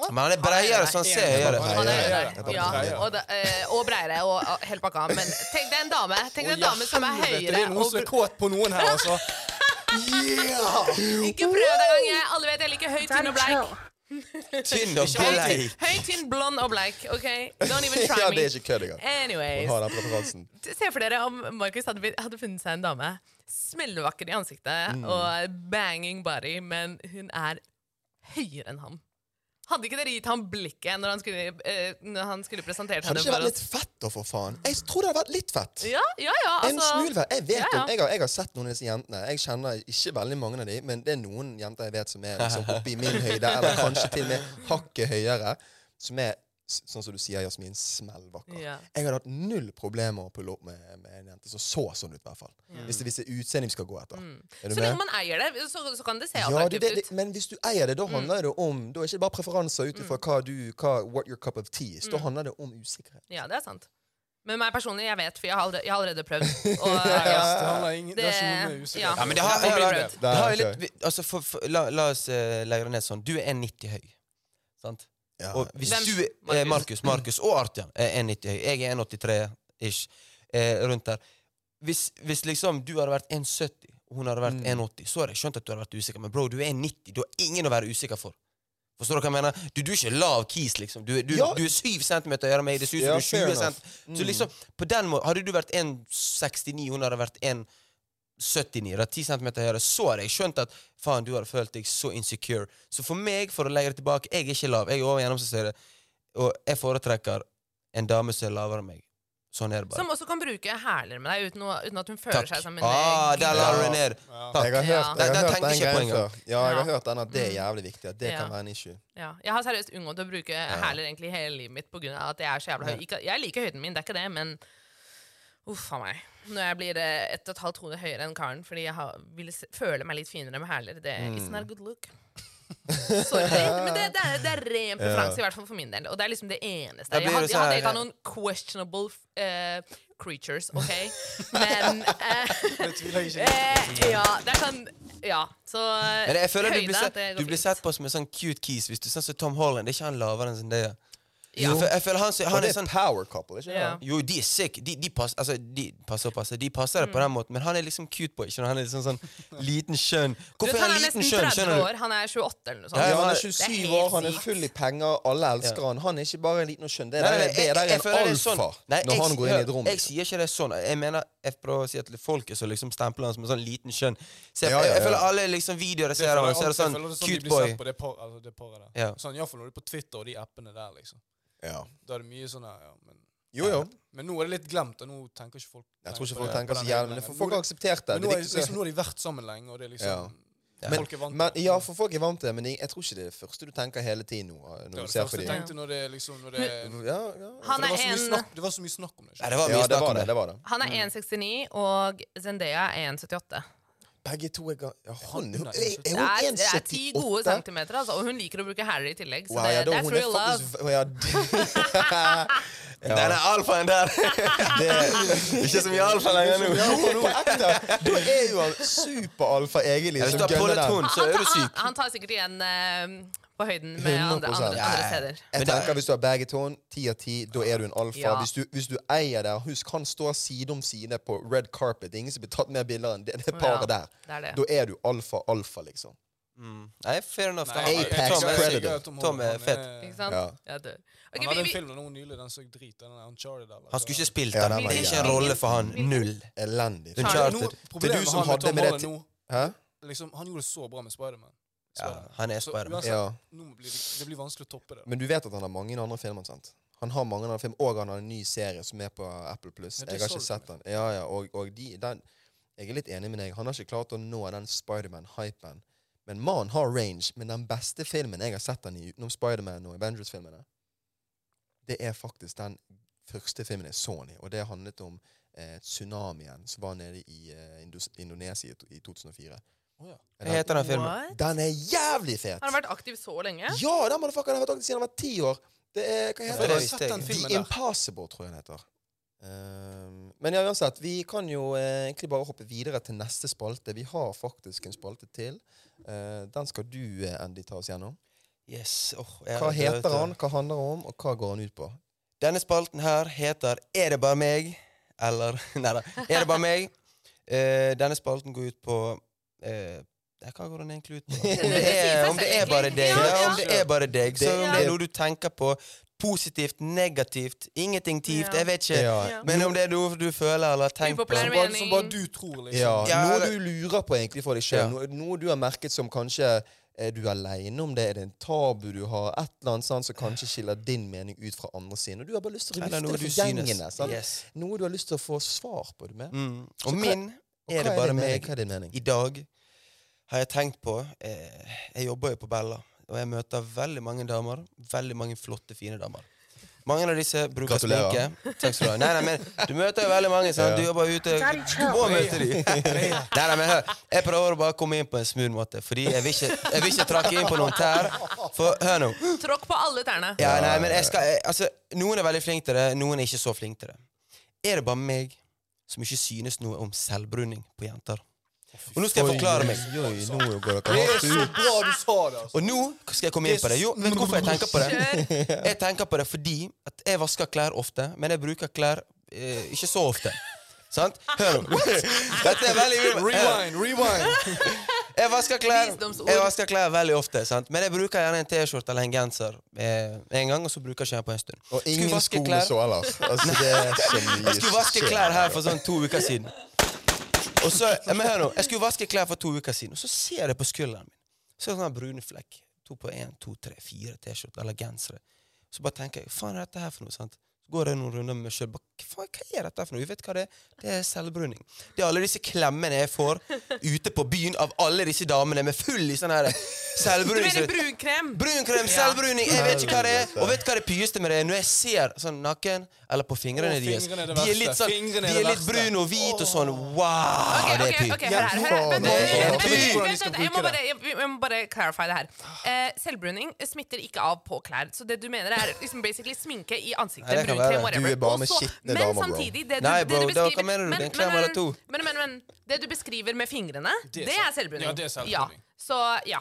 Men han er breiere, så han ser høyere. Han er høyere. Ja, og, da- eh, og breiere og og hele pakka. Men tenk deg en dame Tenk deg en dame som er høyere Det er noen som er kåt på noen her, altså. Yeah! Ikke prøv deg engang. Alle vet jeg liker høy, tynn og bleik. Tynn og bleik. høy, tynn, blond og bleik. OK? Don't even try me. Ja, det er ikke kødd engang. Anyways. Se for dere om Markus hadde, hadde funnet seg en dame. Smellvakker i ansiktet Mm. og banging body, men hun er høyere enn ham. Hadde ikke dere gitt ham blikket når han skulle, eh, når han skulle presentert Hadde henne ikke vært litt fett, da, for faen? Jeg tror det hadde vært litt fett. Ja, ja, ja. En Altså, en fett. Jeg vet ja, ja. om, jeg har, jeg har sett noen av disse jentene. Jeg kjenner ikke veldig mange av dem, men det er noen jenter jeg vet som er liksom i min høyde, eller kanskje til og med hakket høyere, som er, sånn som du sier, Jasmin, smellvakker. Ja. Jeg hadde hatt null problemer å pulle opp med, med en jente som så sånn ut, i hvert fall. Hvis det hvis det er utseendet vi skal gå etter. Er du Så lenge man eier det, så, så kan det se Ja, det, attraktivt det, det, ut. men hvis du eier det, da Mm. handler det om Da er det ikke bare preferanser ut ifra hva du hva, What your cup of tea is. Da Mm. handler det om usikkerhet. Ja, det er sant. Men meg personlig, jeg vet, for jeg har allerede, jeg har allerede prøvd. Og ja, det det, ja. Ja, men det har, Det ja, ja, rødt. det har jo litt Altså, for, for, la, la oss uh, legge det ned sånn. Du er 90 høy. Sant? Ja. Og hvis Hvem? du eh, Markus, Markus og Artian er 1,90 høy. Jeg er 1,83-ish. Eh, rundt der. Hvis, hvis liksom du hadde vært 1,70 og hun hadde vært Mm. 1,80, så hadde jeg skjønt at du hadde vært usikker. Men bro, du er 1,90. Du har ingen å være usikker for. Forstår du hva jeg mener? Du, du er ikke lav kis, liksom. Du, du, Ja. du er 7 cm høyere enn meg. Det ser ut som du er 20 cm. Så Mm. liksom, på den måten Hadde du vært 1,69, hun hadde vært 1,79, eller 10 cm høyere, så hadde jeg skjønt at faen, du hadde følt deg så insecure. Så for meg, for å legge det tilbake, jeg er ikke lav. Jeg er over gjennomsnittet, Og jeg foretrekker en dame som er lavere enn meg. Sånn er det bare. Som også kan bruke hæler med deg uten, å, uten at hun føler Takk. seg som en Ah, der la du det ned. Ja. Takk. Jeg har hørt, jeg har hørt den greia før. Ja, jeg har hørt den at det er jævlig viktig. At det Ja. kan være en issue. Ja, jeg har seriøst unngått å bruke hæler egentlig hele livet mitt pga. at jeg er så jævla høy. Ikke, jeg liker høyden min, det er ikke det, men uff a meg. Når jeg blir eh, ett og et halvt hode høyere enn karen fordi jeg har, vil føle meg litt finere med hæler, det Mm. it's not a good look. Sorry, men det, det, er, det er ren preferanse, i hvert fall for min del. Og det er liksom det eneste. Jeg hadde, det jeg hadde ikke her- noen questionable uh, creatures, OK? Men uh, Det Ja, det er sånn Ja, så Men jeg føler du blir, sett, du blir sett på som en sånn cute kis. Hvis du ser som Tom Holland, det er ikke han lavere enn Zendaya. Ja. For jeg føler han, han det er er sånn power couple, ikke yeah. det? Jo, de er sick. De, de, pass, altså, de passer og passer. De passer det på Mm. den måten, men han er liksom cute boy. Skjønner? Han er liksom sånn liten skjønn. Hvorfor er han han er liten nesten skjønn? 30 Skjønner du? år. Han er 28 eller noe sånt. Ja, Ja, han er er 27 år, han er full i penger, alle elsker han. Han er ikke bare en liten og skjønn. Det Nei, nei, er- det jeg er en det er alfa sånn. Nei, når jeg han går inn i et rom. Jeg liksom. sier ikke det er sånn. Jeg mener, jeg prøver å si at folket som liksom stempler han som en sånn liten skjønn Se, jeg, ja, Jeg, jeg føler alle liksom videoer jeg ser av han, så er det sånn det er sånn cute boy. på det, par, altså det. Ja. Sånn, Iallfall når du er på Twitter og de appene der, liksom. Ja. Da er det mye sånn ja, men Jo, jo. Men nå er det litt glemt, og nå tenker ikke folk Jeg tror ikke folk tenker så jævlig, men folk har er akseptert det. Men nå, er liksom, nå har de vært sammen lenge, og det er liksom Ja. Ja. Folk er vant Men, til ja, for folk er vant til det, men jeg, jeg tror ikke det er det første du tenker hele tiden nå. det. Når var du ser på dem. når det liksom når det, Ja, ja. Det, var en snakk, det var så mye snakk om det. Ja, det var mye ja, det snakk om det. det. det var det. Han er 1,69, og Zendaya er 1,78. Begge to er ga... Ja, hun, Hun er, er hun 1,78? det er ti gode centimeter, altså, og hun liker å bruke Harry i tillegg. Så Wow, det, ja, da, det hun er love. Ja, ja, Den er alfaen der! ikke så mye alfa lenger nå. Du! Da er jo han superalfa egentlig. Hvis du har den. hund, så er han, du tar- syk. han, tar sikkert igjen eh, på høyden med andre, 100%. andre, andre steder. Jeg Men det- tenker Hvis du har begge tårn, ti av ti, da er du en alfa. Ja. Hvis, du, hvis du eier det, husk han står side om side på red carpet. Det er ingen som blir tatt mer bilder enn det, det paret Ja, der. Er det. Da er du alfa-alfa, liksom. Mm. Nei, fair enough. Nei, Apex Predator. Tom er fett. han Ikke sant? Ja. Ja, dør. Ok, Han hadde vi, en film noe nylig, den så drit. Den der Uncharted. Eller? Han skulle ikke spilt den. Det er ikke en rolle for han. Null. Elendig. Uncharted. Nå, problemet du som med han hadde Tom med det Holland nå Hæ? liksom, Han gjorde det så bra med Spiderman. Ja, han er Spiderman. Ja. blir det, det blir vanskelig å toppe det. Men du vet at han har mange andre filmer, sant? Han har mange andre filmer, og han har en ny serie som er på Apple Plus. Jeg har ikke sett den. Ja, ja, og, og de, den Jeg er litt enig med deg. Han har ikke klart å nå den Spiderman-hypen. Men mannen har range. Men den beste filmen jeg har sett han i utenom Spiderman og Avengers-filmene, det er faktisk den første filmen jeg så han i. Og det handlet om eh, tsunamien som var nede i eh, Indonesia i 2004. Hva heter den filmen? What? Den er jævlig fet! Har han vært aktiv så lenge? Ja, den motherfuckeren har vært aktiv siden han var ti år. Det er, hva heter det? sett jeg. den The der. Impossible, tror jeg den heter. Um, men ja, uansett, vi kan jo eh, egentlig bare hoppe videre til neste spalte. Vi har faktisk en spalte til. Eh, den skal du, eh, Andy, ta oss gjennom. Yes. åh, jeg Hva er heter han, hva handler han om, og hva går han ut på? Denne spalten her heter Er det bare meg? Eller Nei da. Er det bare meg? Eh, denne spalten går ut på eh, Hva går den egentlig ut på? Om det er, om det er bare deg. Ja, Ja, om det er bare deg. Så om det er noe du tenker på positivt, negativt, ingenting tivt, Ja. jeg vet ikke. Men om det er noe du føler eller har tenkt på Som bare, som bare du tror, liksom. Noe du lurer på egentlig for deg sjøl. Ja. Noe, du har merket som kanskje er du aleine om det, er det en tabu du har, et eller annet sånn, som kanskje skiller din mening ut fra andre sin. Og du har bare lyst til å lufte det for gjengene. sant? Yes. Noe du har lyst til å få svar på. Du med? Mm. Og min er det bare meg. Hva er din mening? I dag har jeg tenkt på eh, Jeg jobber jo på Bella, og jeg møter veldig mange damer. Veldig mange flotte, fine damer. Mange av disse bruker sminke. Takk skal du ha. Nei, nei, men Du møter jo veldig mange. sant? Du jobber ute Du må møte dem. nei, nei, men hør. Jeg prøver å bare komme inn på en smooth måte, fordi jeg vil ikke, jeg vil ikke trakke inn på noen tær. For hør nå. Tråkk på alle tærne. Ja, nei, men jeg skal, jeg, altså, Noen er veldig flinke til det, noen er ikke så flinke til det. Er det bare meg som ikke synes noe om selvbruning på jenter? Og nå skal jeg forklare meg. Oi, oi, nå går dere Det er så bra du sa det. altså. Og nå skal jeg komme inn på det. Jo, vet du hvorfor jeg tenker på det? Jeg tenker på det fordi at jeg vasker klær ofte, men jeg bruker klær eh, ikke så ofte. Sant? Hør nå. Dette er veldig Rewind, rewind. Jeg vasker klær Jeg vasker klær veldig ofte, sant? men jeg bruker gjerne en T-skjorte eller en genser eh, en gang, og så bruker jeg ikke den på en stund. Og ingen sko med såler. Altså, det er så mye Jeg skulle vaske klær her for sånn to uker siden. Og så, men hør nå, Jeg skulle vaske klær for to uker siden, og så ser jeg på skulderen min. Så er det sånn brune flekk. To på én, to, tre, fire T-skjorter eller gensere. Så bare tenker jeg, hva faen er dette her for noe? sant? Går jeg noen runder med meg sjøl. Hva hva er dette for noe? Vet du hva det er? Det er selvbruning. Det er alle disse klemmene jeg får ute på byen av alle disse damene med full i sånn her Du mener brunkrem? Brunkrem, Ja. selvbruning, jeg vet ikke hva det er. Og vet du hva det pyeste med det er? Når jeg ser sånn naken, eller på fingrene deres er De er litt sånn er De er litt brune og hvite og sånn. Wow, det er pyr. py. ok, her. er må bare, jeg må bare clarify det her. Eh, selvbruning smitter ikke av på klær. Så det du mener, er liksom basically sminke i ansiktet. Det whatever. Du er bare med skitne men damer, bro. samtidig, det du, Nei, det bro, du da- hva mener du? Men, Det er en men, men, men, men, det du beskriver med fingrene, Det er det er selvbruning. Ja, det er selvbruning. Ja. Så ja.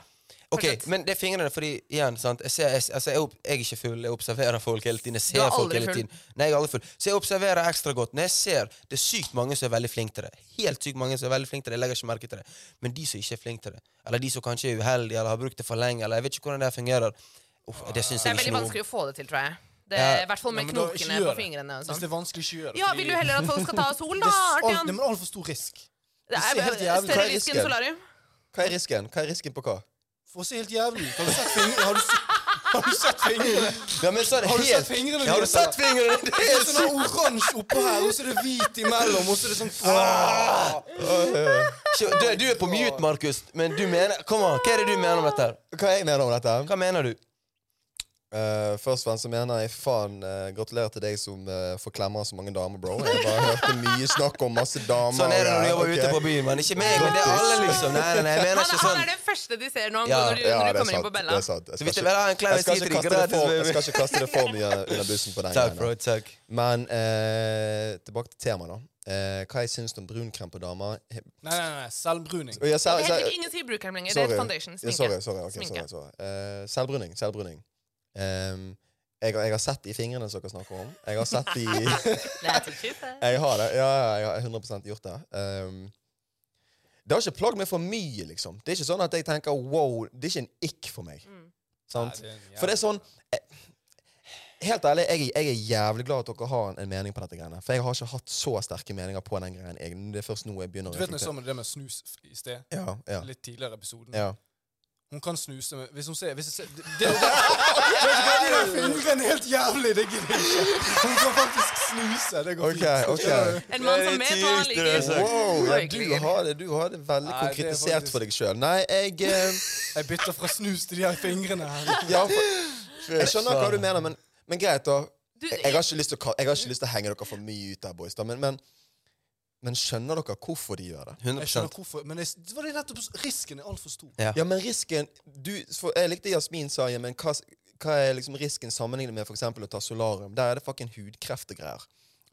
Ok, men det er fingrene, fordi igjen, sant jeg, ser, jeg, altså, jeg, opp- jeg er ikke full, jeg observerer folk hele tiden. Jeg er ser folk hele tiden. Nei, jeg er aldri full. Så jeg observerer ekstra godt. Når jeg ser det er sykt mange som er veldig flinke til det, helt sykt mange som er veldig flinke til det, jeg legger ikke merke til det, men de som ikke er flinke til det, eller de som kanskje er uheldige eller har brukt det for lenge, eller jeg vet ikke hvordan det fungerer, uff, det syns er jeg ikke veldig noe om. vanskelig å få det til, tror jeg. Det Ja. er, I hvert fall med Ja, knokene på fingrene. og Hvis det sånn. er vanskelig, ikke gjør det. Ja, Vil du heller at folk skal ta sol, det da, er Artian? Det er altfor stor risk. Det ser helt er jævlig- større Hva er risk enn risken? solarium. Hva er risken? Hva er risken på hva? For å se helt jævlig ut. Har du sett fingrene? Har du, har du sett fingrene? Ja, men sånn Har du helt sett fingrene Ja, Har du sett fingrene? Det Det er er sånn oransje oppå her, og så er det hvit imellom, og så er det sånn Ah! Du, du er på mute, Markus, men du mener Kom an, hva er det du mener om dette? Hva jeg mener om dette? Hva mener du? Eh, først og fremst mener jeg faen uh, gratulerer til deg som uh, får klemmer av så mange damer, bro. Jeg bare hørte mye snakk om masse damer. Sånn er det når du jobber okay. ute på byen. Men ikke meg, men det er alle, liksom. Nei, nei, nei, jeg mener Han, ikke han sånn. er det første de ser når, Ja, når du, Ja, når det du er kommer inn sant. på Bella. Det er sant. Jeg skal ikke- jeg skal ikke kaste det for- jeg skal ikke kaste det for mye under bussen på den Takk, bro. Takk. Men eh, tilbake til temaet, da. Eh, hva jeg syns om brunkrem på damer. Nei, nei, nei. Selvbruning. Og ja, Det selv, er helt selv, Ingen sier brunkrem lenger. Det er foundation. Ja, Sminke. sorry, sorry, okay, Sminke. sorry, sorry. Eh, selvbruning. Selvbruning. Ehm, jeg, har- jeg har sett de fingrene som dere snakker om. Jeg har sett de. Jeg har det. Ja, jeg har 100 gjort det. Um, det har ikke plagd meg for mye, liksom. Det er ikke sånn at jeg tenker wow, det er ikke en ick for meg. Mm. Sant? Nei, det For det er sånn jeg, Helt ærlig, jeg, jeg er jævlig glad at dere har en, en mening på dette greiene. For jeg har ikke hatt så sterke meninger på den greien. Jeg, det er først nå jeg begynner Du vet når jeg sa det med snus i sted? Ja, ja, Litt tidligere i episoden. ja. Hun kan snuse med Hvis hun ser, hvis ser det, det, det, Vet du De der fingrene helt jævlig! Det gidder jeg ikke. Hun kan faktisk snuse. Det går okay, fint. Okay. En mann som Det er det er så- Wow, ja, du, har det, du har det veldig Nei, det er konkretisert faktisk- for deg sjøl. Nei, jeg eh, Jeg bytter fra snus til de her fingrene her. ja, for, Jeg skjønner hva du mener, men, men greit, da. Jeg, jeg har ikke lyst til å henge dere for mye ut der, boys. Da, men, men men skjønner dere hvorfor de gjør det? 100 Jeg skjønner hvorfor, men jeg, det var det nettopp risken er altfor stor. Ja. Ja, men risken du, for Jeg likte Jasmin sa, ja, men hva, hva er liksom risken sammenlignet med for eksempel å ta solarium? Der er det fucking hudkreft og greier.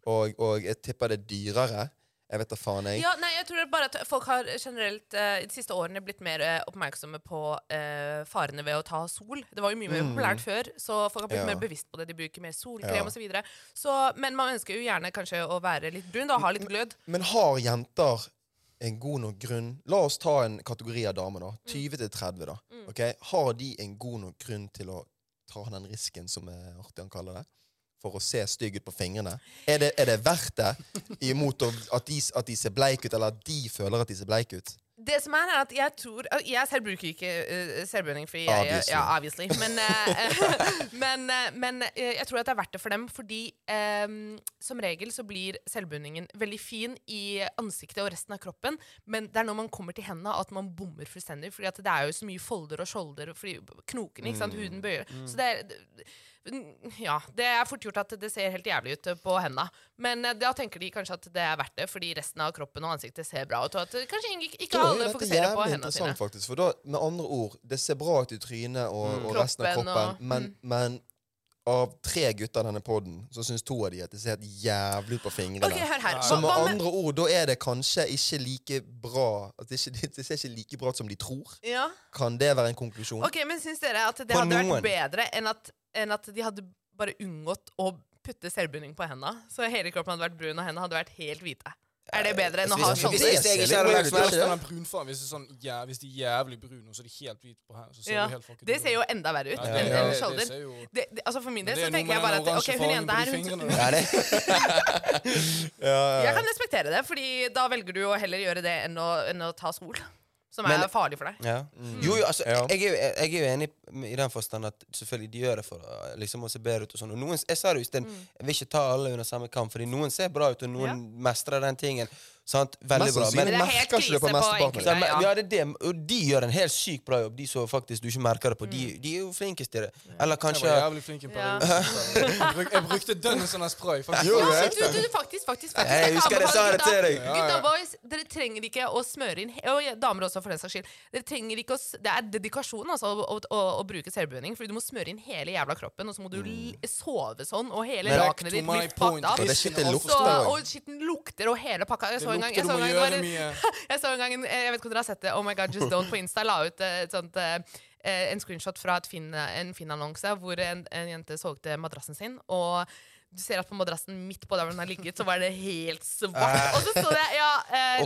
Og, og jeg tipper det er dyrere. Jeg vet da faen, jeg. Ja, nei, jeg tror det bare at folk har generelt eh, de siste årene blitt mer eh, oppmerksomme på eh, farene ved å ta sol. Det var jo mye mer populært før, så folk har blitt Mm. Ja. mer bevisst på det. De bruker mer solkrem og så videre. Så, men man ønsker jo gjerne kanskje å være litt brun, da, ha litt glød. Men har jenter en god nok grunn La oss ta en kategori av damer, da. 20 til 30, da. Ok? Har de en god nok grunn til å ta den risken, som eh, Artian kaller det? For å se stygg ut på fingrene? Er det, er det verdt det? Imot at, de, at de ser bleike ut, eller at de føler at de ser bleike ut? Det som er, er at jeg tror Jeg selv bruker ikke uh, selvbruning, fordi jeg, Obviously. ja, obviously. Men, uh, men, uh, men jeg tror at det er verdt det for dem, fordi um, som regel så blir selvbruningen veldig fin i ansiktet og resten av kroppen, men det er når man kommer til hendene at man bommer fullstendig, fordi det er jo så mye folder og skjolder, fordi knokene, ikke sant, huden bøyer. Så det er ja, det er fort gjort at det ser helt jævlig ut på hendene. Men eh, da tenker de kanskje at det er verdt det, fordi resten av kroppen og ansiktet ser bra ut. Og at eh, kanskje ikke, ikke alle Det fokuserer på hendene sine. faktisk. For da, med andre ord, det ser bra ut i trynet og, og resten av Kroppen og- men, men av tre gutter i denne poden, så syns to av de at det ser helt jævlig ut på fingrene. Okay, hør her. Så med andre ord, da er det kanskje ikke like bra at det, ikke, det ser ikke like bra ut som de tror. ja. Kan det være en konklusjon? Ok, men syns dere at det På hadde noen. vært bedre enn at, enn at de hadde bare unngått å putte selvbunding på hendene? Så hele kroppen hadde vært brun, og hendene hadde vært helt hvite. Er det bedre enn å ha Altså, hvis- hvis jeg ikke hadde lagt merke brunfargen, sånn, ja, hvis de er jævlig brune, og så er de helt hvite på her, så ser Ja, de helt fucket det ser jo enda verre ut enn en skjolder. Altså For min del så er tenker jeg bare at ok, hun jenta her hun, fingrene. Ja, Ja, Jeg kan respektere det, Fordi da velger du å heller gjøre det enn å, enn å ta sol. Som er Men- farlig for deg. ja. Jo, jo, altså, Ja. jeg, er jo, jeg er jo enig i den forstand at selvfølgelig de gjør det for uh, liksom, å se bedre ut. og sånn. Og noen, jeg sa det jo i sted, jeg vil ikke ta alle under samme kamp, fordi noen ser bra ut, og noen mestrer den tingen. Sant? Veldig bra. Men det er helt merker ikke det på på mesteparten. enkelte. Ja. ja, det er det. Og de gjør en helt sykt bra jobb, de som faktisk du ikke merker det på. De, de er jo flinkest til det. Eller Jeg var jævlig flink en periode. Jeg, jeg brukte dønn sånn spray. faktisk. Jo, Ja, du, du, du, faktisk, faktisk, faktisk. Jeg husker jeg sa det til deg. Ja, Gutta boys, dere trenger ikke å smøre inn Og damer også, for den saks skyld. Dere trenger ikke å, Det er dedikasjon altså, å, å, å, å bruke selvbruning, Fordi du må smøre inn hele jævla kroppen, og så må du l- sove sånn, og hele lakenet ditt blir fucked. Og skitten lukter, og hele pakka. Jeg Det så en gang, jeg så en gang, var- jeg så en gang jeg vet ikke om dere har sett det, Oh my God, Just Don't på Insta la ut eh, et sånt, eh, eh, en screenshot fra et Finn, en Finn-annonse hvor en, en jente solgte madrassen sin. Og du ser at på madrassen midt på der hvor den har ligget, så var det helt svart. Og så sto det ja,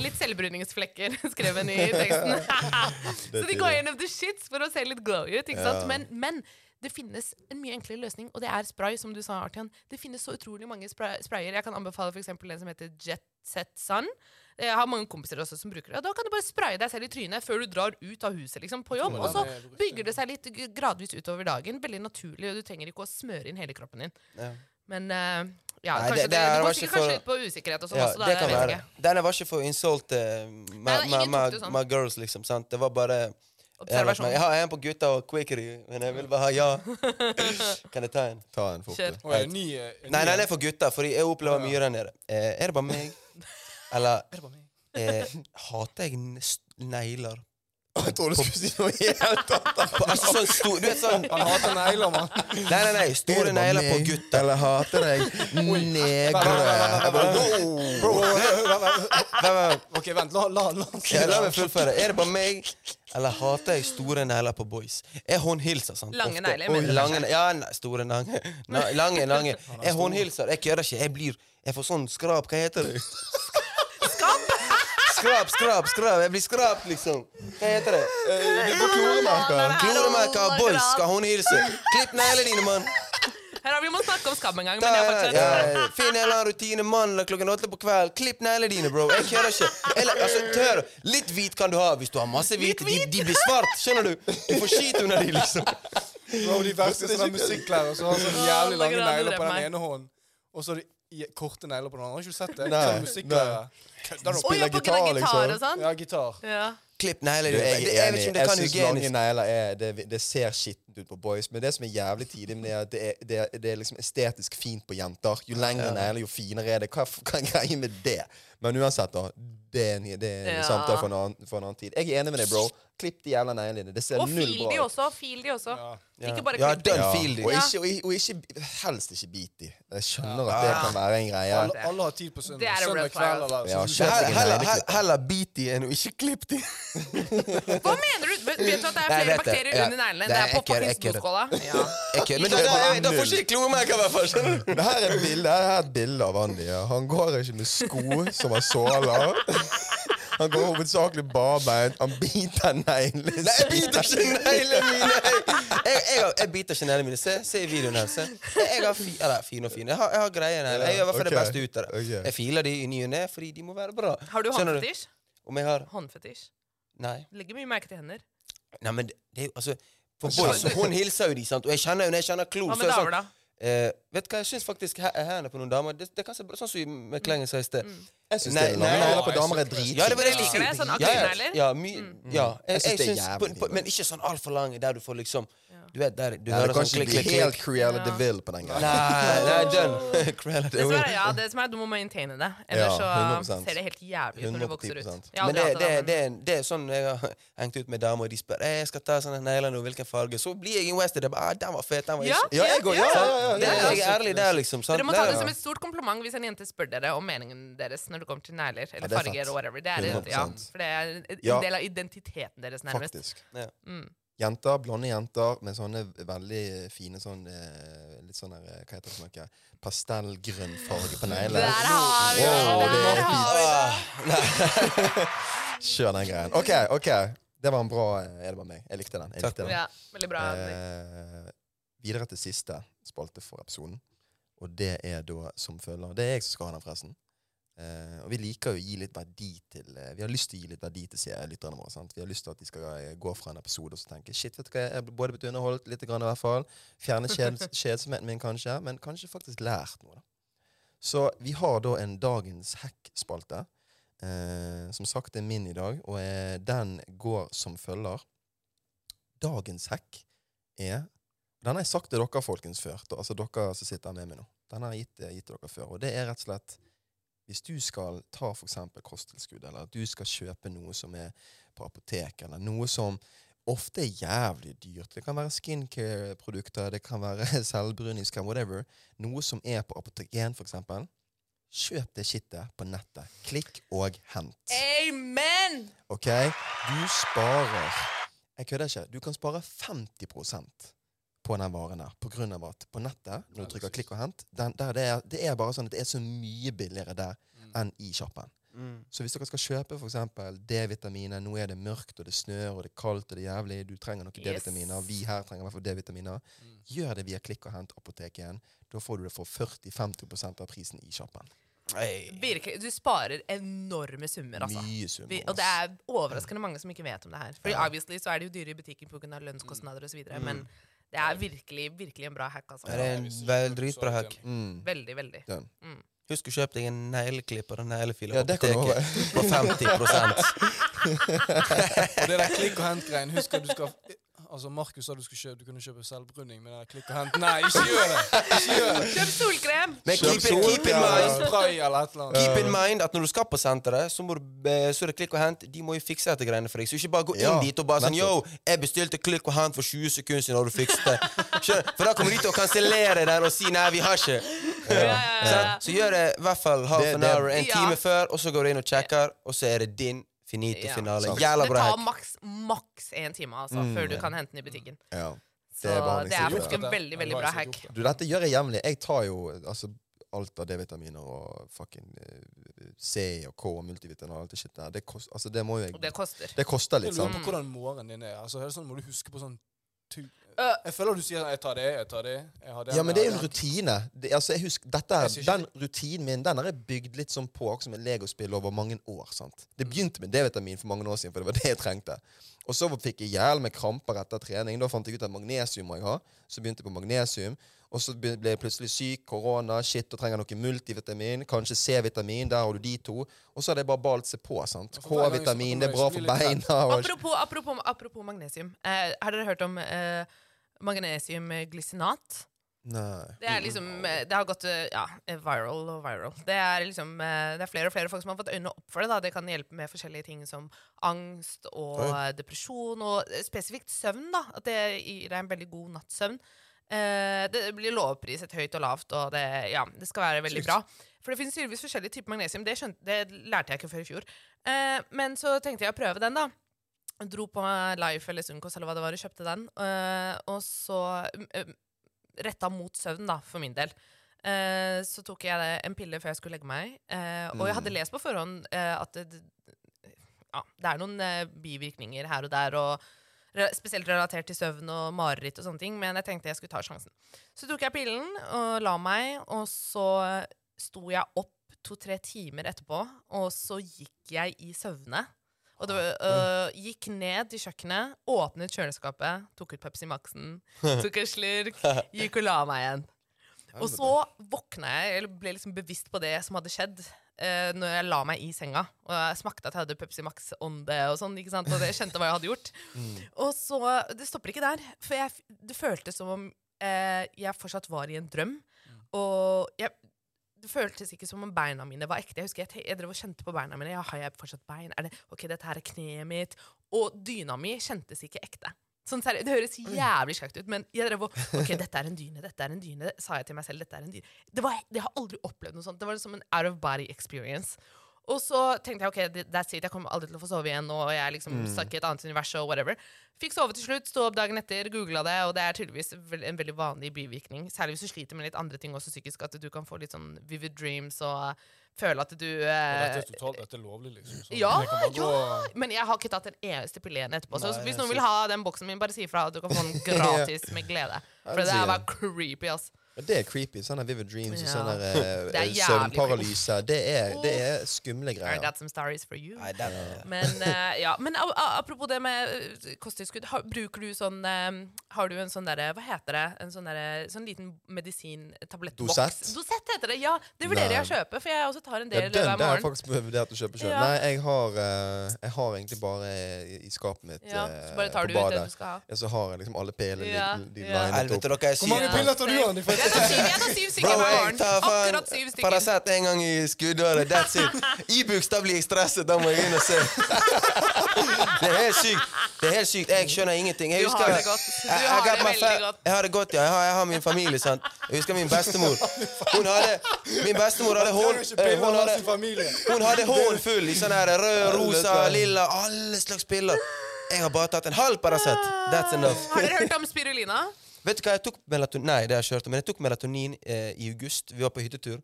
litt selvbruningsflekker skrevet i teksten. så de går gjennom the shits for å se litt glowy ut. Men, men det finnes en mye enklere løsning, og det er spray, som du sa, Artian. Det finnes så utrolig mange spray sprayer. Jeg kan anbefale for eksempel en som heter Jet Set Sun. Jeg har mange kompiser også som bruker det. Da kan du bare spraye deg selv i trynet før du drar ut av huset liksom, på jobb. Og så er bygger det seg litt gradvis utover dagen. Veldig naturlig, og du trenger ikke å smøre inn hele kroppen din. Ja. Men uh, ja, Nei, kanskje det- det, det det går sikkert for- kanskje litt på usikkerhet og sånn Ja, også. Da, det kan være. ikke. Den var ikke for insult uh, my, my, my, my, girls, liksom. sant? Det var bare Observasjon. jeg har en på gutta og quickery, men jeg vil bare ha ja. Kan jeg ta en? Ta en fort. Kjør. ny, eh, ny- Nei, nei, det er for gutta, for jeg opplever Ja. mye der nede. Eh, er det bare meg? Eller Er eh, hater jeg negler? Jeg trodde du skulle si noe helt annet. På, altså sånn stor Du vet sånn Han hater negler, mann. Nei, nei, nei. Store negler på gutta. Eller hater deg negre? Ok, vent. La, la, la Ja, la meg fullføre. Er det bare meg, eller hater jeg store negler på boys? Jeg håndhilser, sant? Lange negler, mener du lange, Ja, nei, store lange. Na, lange, lange. Jeg håndhilser. Jeg kødder ikke. Jeg blir Jeg får sånn skrap. Hva heter det? Skrap, skrap, skrap. Jeg blir skrapt, liksom. Hva heter det? Du får kloremerker. Kloremerker. Boys skal hilse. Klipp neglene dine, mann. Her har vi må snakke om skam en gang, men jeg fortsetter. ja, Finn en eller annen rutine mandag klokken åtte på kveld. Klipp neglene dine, bro. Jeg kødder ikke. Eller, altså, hør. Litt hvit kan du ha hvis du har masse hvite. De, de blir svart, skjønner du? Du får skit under de, liksom. Bro, de verste sånne musikklærere som har sånne jævlig lange negler på den ene hånden, og så har de korte negler på den andre. Har ikke du sett det? Nei. Kødder du? Spiller gitar, gitar, liksom. og sånn? Ja, gitar. Ja. Klipp negler. Du, Jeg, jeg jeg, vet enig. ikke om det Jeg syns lange negler er det, det ser skittent ut på boys, men det som er jævlig tidlig er at det er, det er, det er liksom estetisk fint på jenter. Jo lengre negler, jo finere er det. Hva, hva er greia med det? Men uansett, da. Det er en, det er en Ja. samtale for en, annen, for en annen tid. Jeg er enig med deg, bro. Klipp de jævla neglene dine. Det ser Og null bra de ut. også. Fil de også. Ja. Ikke bare klipp de. Og, ikke, og, og ikke, helst ikke bit de. Jeg skjønner at det kan være en greie. Alle, alle har tid på søndag. Det er Søndag kveld eller Ja, Heller, negleklipper. heller bit de enn å ikke klippe de. Hva mener du? Vet vet du at det er flere bakterier Ja. under neglene? Det Det er på fuckings Ja. Da, da får ikke de kloremerker, i hvert fall. Det er her er et bilde av Andy. Han går ikke med sko som har såler. Han går hovedsakelig barbeint. Han biter neglene Nei, jeg biter ikke neglene mine! Jeg, jeg, jeg, biter ikke neglene mine. Se, se i videoen her. Se. Jeg, har fi, eller, fin og fin. Jeg har, jeg har greie negler. Jeg gjør i hvert fall det beste ut av det. Jeg filer de i ny og ne fordi de må være bra. Har du håndfetisj? Om jeg har Håndfetisj. Nei. Legger mye merke til hender. Nei, men det, det er jo altså For boys, hun hilser jo de, sant? Og jeg kjenner jo når jeg kjenner klo, Hva med er damer, sånn da? eh, Vet du hva, jeg syns faktisk he- hendene på noen damer Det, det kan se bra Sånn som med Klengen sa i sted. Jeg syns det er lange negler på damer er dritfint. Ja, det var det jeg Liker sånn Ja, ja. Ja, my, ja. Jeg, Jeg er syns- jævlig på- på- Men ikke sånn altfor lange, der du får liksom Du vet, der du Ja, hører det kan sånn ikke klikk, bli klikk, helt klikk. Cruella Ja. de Vil på den gangen. Nei, nei, done. Cruella de Det Vil. er, ja, det som er, du må maintaine det. Ellers Ja, så ser det helt jævlig ut når du vokser ut. 110%. Jeg har Men det, det, det, er- det er sånn jeg har hengt ut med damer, og de spør «Eh, jeg skal ta sånne negler nå, hvilken farge. Så blir jeg in Wested. Ah, den var fet, den var Ja, ikke Ja, jeg går, ja, ja, ja, Det ja, ja. jeg er ærlig der, liksom. Sant? Dere må ta det som et stort kompliment hvis en jente spør dere om meningen deres når det kommer til negler eller er farger. og whatever. Det er, ja, for det er en Ja. del av identiteten deres, nærmest. Faktisk. Ja. Mm. Jenter, blonde jenter med sånne veldig fine sånn eh, Litt sånn eh, Hva heter det noe? Pastellgrønn farge på neglene. Der har vi Wow, det! har vi det! Kjør den greien. OK, ok. Det var en bra eh, Er det bare meg? Jeg likte den. Jeg likte den. Ja, veldig bra. Eh, videre til siste spalte for episoden. Og det er da som følger. Det er jeg som skal ha den, forresten. Eh, og vi liker jo å gi litt verdi til uh, Vi har lyst til å gi litt verdi til lytterne våre. sant? Vi har lyst til at de skal uh, gå fra en episode og så tenke Shit, vet du hva, jeg har både blitt underholdt litt, grann, i hvert fall. Fjerne kjedsomheten min, kanskje. Men kanskje faktisk lært noe. da. Så vi har da en Dagens Hekk-spalte. Som sagt er min i dag, og den går som følger. Dagens hekk er Den har jeg sagt til dere, folkens, før. Altså dere som sitter med meg nå. Den har jeg gitt, gitt dere før. Og det er rett og slett Hvis du skal ta eksempel kosttilskudd, eller at du skal kjøpe noe som er på apotek, eller noe som ofte er jævlig dyrt Det kan være skincare-produkter, det kan være selvbruningskrem, whatever. Noe som er på apotek for eksempel. Kjøp det skittet på nettet. Klikk og hent. Amen! Ok? Du sparer Jeg kødder ikke. Du kan spare 50 på den varen her. På grunn av at på nettet, når du trykker klikk og hent, den, der det, er, det er bare sånn at det er så mye billigere der enn i sjappen. mm. Så hvis dere skal kjøpe eksempel D-vitaminer, nå er det mørkt, og det snør, og det er kaldt, og det er jævlig, du trenger noen Yes. D-vitaminer, vi her trenger i hvert fall D-vitaminer, gjør det via klikk og hent apoteket igjen. Da får du det for 40-50% av prisen i sjappen. Hey. Virkelig, du sparer enorme summer, altså. Mye summer. Vi, og det er overraskende mange som ikke vet om det her. For obviously så er det jo dyre i butikken pga. lønnskostnader osv. videre Men det er virkelig virkelig en bra hack. altså. Det er en vel dritbra hack. mm, Veldig, veldig. Mm. Husk å kjøpe deg en negleklipper og neglefiler Ja, det kan du apoteket på 50 Og det der klikk og hent-greien Husk at du skal Altså, Markus sa du, kjøpe, du kunne kjøpe selvbruning, med det klikk og hent Nei, ikke gjør det! Ikke gjør det! Kjøp solkrem! Men keep, in- keep in mind. Spray eller et eller annet. Keep in mind at når du skal på senteret, så, må du, eh, så er det klikk og hent. De må jo fikse dette greiene for deg. Så ikke bare gå inn Ja, dit og bare sånn Yo, jeg bestilte klikk og hent for 20 sekunder siden, og du fikset det? Skjønner? For da kommer de til å kansellere den og si nei, vi har ikke. Ja, ja, ja. Så gjør det i hvert fall half an hour, en Ja. time før, og så går du inn og sjekker, og så er det din finito Ja. finale. bra Jævla Det tar hack. maks maks én time altså, Mm, før du kan hente den i butikken. Ja. Så Det er det er, faktisk en veldig veldig bra hack. Du, dette gjør jeg jevnlig. Jeg tar jo altså, alt av D-vitaminer og fucking eh, C og K og multivitamin og alt det shit der. Det, kost, altså, det må jo jeg Og det koster. Det koster Jeg lurer på hvordan morgenen din er. Altså, er det sånn, Må du huske på sånn. Jeg føler du sier 'jeg tar det, jeg tar det'. Jeg har det Ja, men det er jo en rutine. Det, altså, jeg husker, dette er, Jeg den rutinen min den har jeg bygd litt sånn på som et legospill over mange år. sant? Det begynte med D-vitamin for mange år siden, for det var det jeg trengte. Og så fikk jeg hjel med kramper etter trening. Da fant jeg ut at magnesium må jeg ha. Så begynte jeg på magnesium. Og så ble jeg plutselig syk, korona, shit, og trenger noe multivitamin. Kanskje C-vitamin, der har du de to. Og så har det bare balt seg på. sant? K-vitamin, det er bra for beina. Og... Apropos, apropos, apropos magnesium. Eh, har dere hørt om eh, magnesiumglycinat? Nei. Det er liksom eh, Det har gått eh, ja, viral og viral. Det er liksom eh, Det er flere og flere folk som har fått øynene opp for det. da Det kan hjelpe med forskjellige ting som angst og Oi. eh, depresjon, og eh, spesifikt søvn. da At det gir deg en veldig god nattsøvn. Eh, det blir lovpriset høyt og lavt, og det, ja, det skal være veldig Sykt. bra. For det finnes tydeligvis forskjellige typer magnesium. Det, skjønte, det lærte jeg ikke før i fjor. Eh, men så tenkte jeg å prøve den, da. Dro på Life eller Sunkos eller hva det var, og kjøpte den. eh, og så retta mot søvn, da, for min del. Eh, så tok jeg en pille før jeg skulle legge meg. Eh, og jeg hadde lest på forhånd at det, ja, det er noen bivirkninger her og der, og spesielt relatert til søvn og mareritt og sånne ting, men jeg tenkte jeg skulle ta sjansen. Så tok jeg pillen og la meg, og så sto jeg opp to-tre timer etterpå, og så gikk jeg i søvne. Og det, var- øh, gikk ned til kjøkkenet, åpnet kjøleskapet, tok ut Pepsi Max-en, tok en slurk, gikk og la meg igjen. Og så våkna jeg, eller ble liksom bevisst på det som hadde skjedd, eh, når jeg la meg i senga. Og jeg smakte at jeg hadde Pepsi Max-ånde og sånn, ikke sant? Og jeg kjente hva jeg hadde gjort. Og så Det stopper ikke der, for jeg, det føltes som om eh, jeg fortsatt var i en drøm. Og jeg, det føltes ikke som om beina mine var ekte. Jeg husker jeg, jeg drev og kjente på beina mine. Ja, har jeg fortsatt bein? Er det, ok, dette her er kneet mitt. Og dyna mi kjentes ikke ekte. Sånn Det høres jævlig slakt ut, men jeg drev og Ok, dette er en dyne, dette er en dyne. sa jeg til meg selv. dette er en dyne. Det var, jeg har aldri opplevd noe sånt. Det var som en out of body experience. Og så tenkte jeg ok, that's it, jeg kommer aldri til å få sove igjen. Og jeg liksom mm. i et annet univers og whatever. Fikk sove til slutt, sto opp dagen etter, googla det, og det er tydeligvis en veldig vanlig bivirkning. Særlig hvis du sliter med litt andre ting også psykisk, at du kan få litt sånn vivid dreams og føle at du eh, er totalt dette er lovlig, liksom. Så Ja, det kan Men jeg har ikke tatt en eneste pille etterpå. etterpå. Så hvis noen vil ha den boksen min, bare si ifra at du kan få den gratis med glede. For det er bare creepy, ass. Men Det er creepy. Sånne vivid dreams og sånne uh, Det er eh, jævlig søvnparalyse. Det er, det er skumle I greier. got some stories for you. Nei, er Men uh, ja, men a- apropos det med kosttilskudd. Har, bruker du sånn Har du en sånn derre Hva heter det? En sånn derre Sånn liten medisin-tablettboks? Dosett? Dosett heter det, ja. Det vurderer jeg å kjøpe, for jeg også tar en del Ja, den hver Det har jeg faktisk vurdert å kjøpe sjøl. Ja. Nei, jeg har, jeg har egentlig bare i skapet mitt Ja, så bare tar på du ut det du skal ha. Ja, så har jeg liksom alle pillene Ja, de, de ja. linet Helvete, opp. dere er Hvor mange piller tar du, Anni? Jeg tar syv, jeg tar syv stykker Bro, hver jeg morgen. tar Akkurat syv stykker. Paracet en gang i skuddåret. That's it. Ibux, da blir jeg stresset. Da må jeg inn og se. Det er helt sykt. Det er helt sykt. Jeg skjønner ingenting. Jeg Du har det godt. Du Jeg- jeg har det veldig godt. Jeg har det godt, ja. Jeg har, jeg har min familie, sant. Jeg husker min bestemor. Hun hadde Min bestemor hadde hånd, piller hun hadde, hun hadde hånden full i sånn her rød, rosa, lilla, alle slags piller. Jeg har bare tatt en halv Paracet. That's enough. Har dere hørt om spirulina? Vet du hva, jeg tok melatonin Nei, det har jeg kjørt, men jeg tok melatonin eh, i august. Vi var på hyttetur.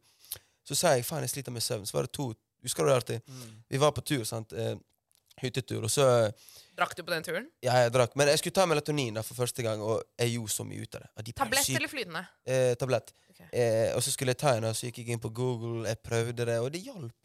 Så sa jeg faen, jeg sliter med søvn. Så var det to Husker du det alltid? Vi var på tur, sant. Eh, hyttetur. Og så Drakk du på den turen? Ja, jeg drakk. Men jeg skulle ta melatonin da for første gang, og jeg gjorde så mye ut av det. De Tablett eller flytende? Eh, tablett. Okay. Eh, og så skulle jeg ta en, og så gikk jeg inn på Google, jeg prøvde det, og det hjalp.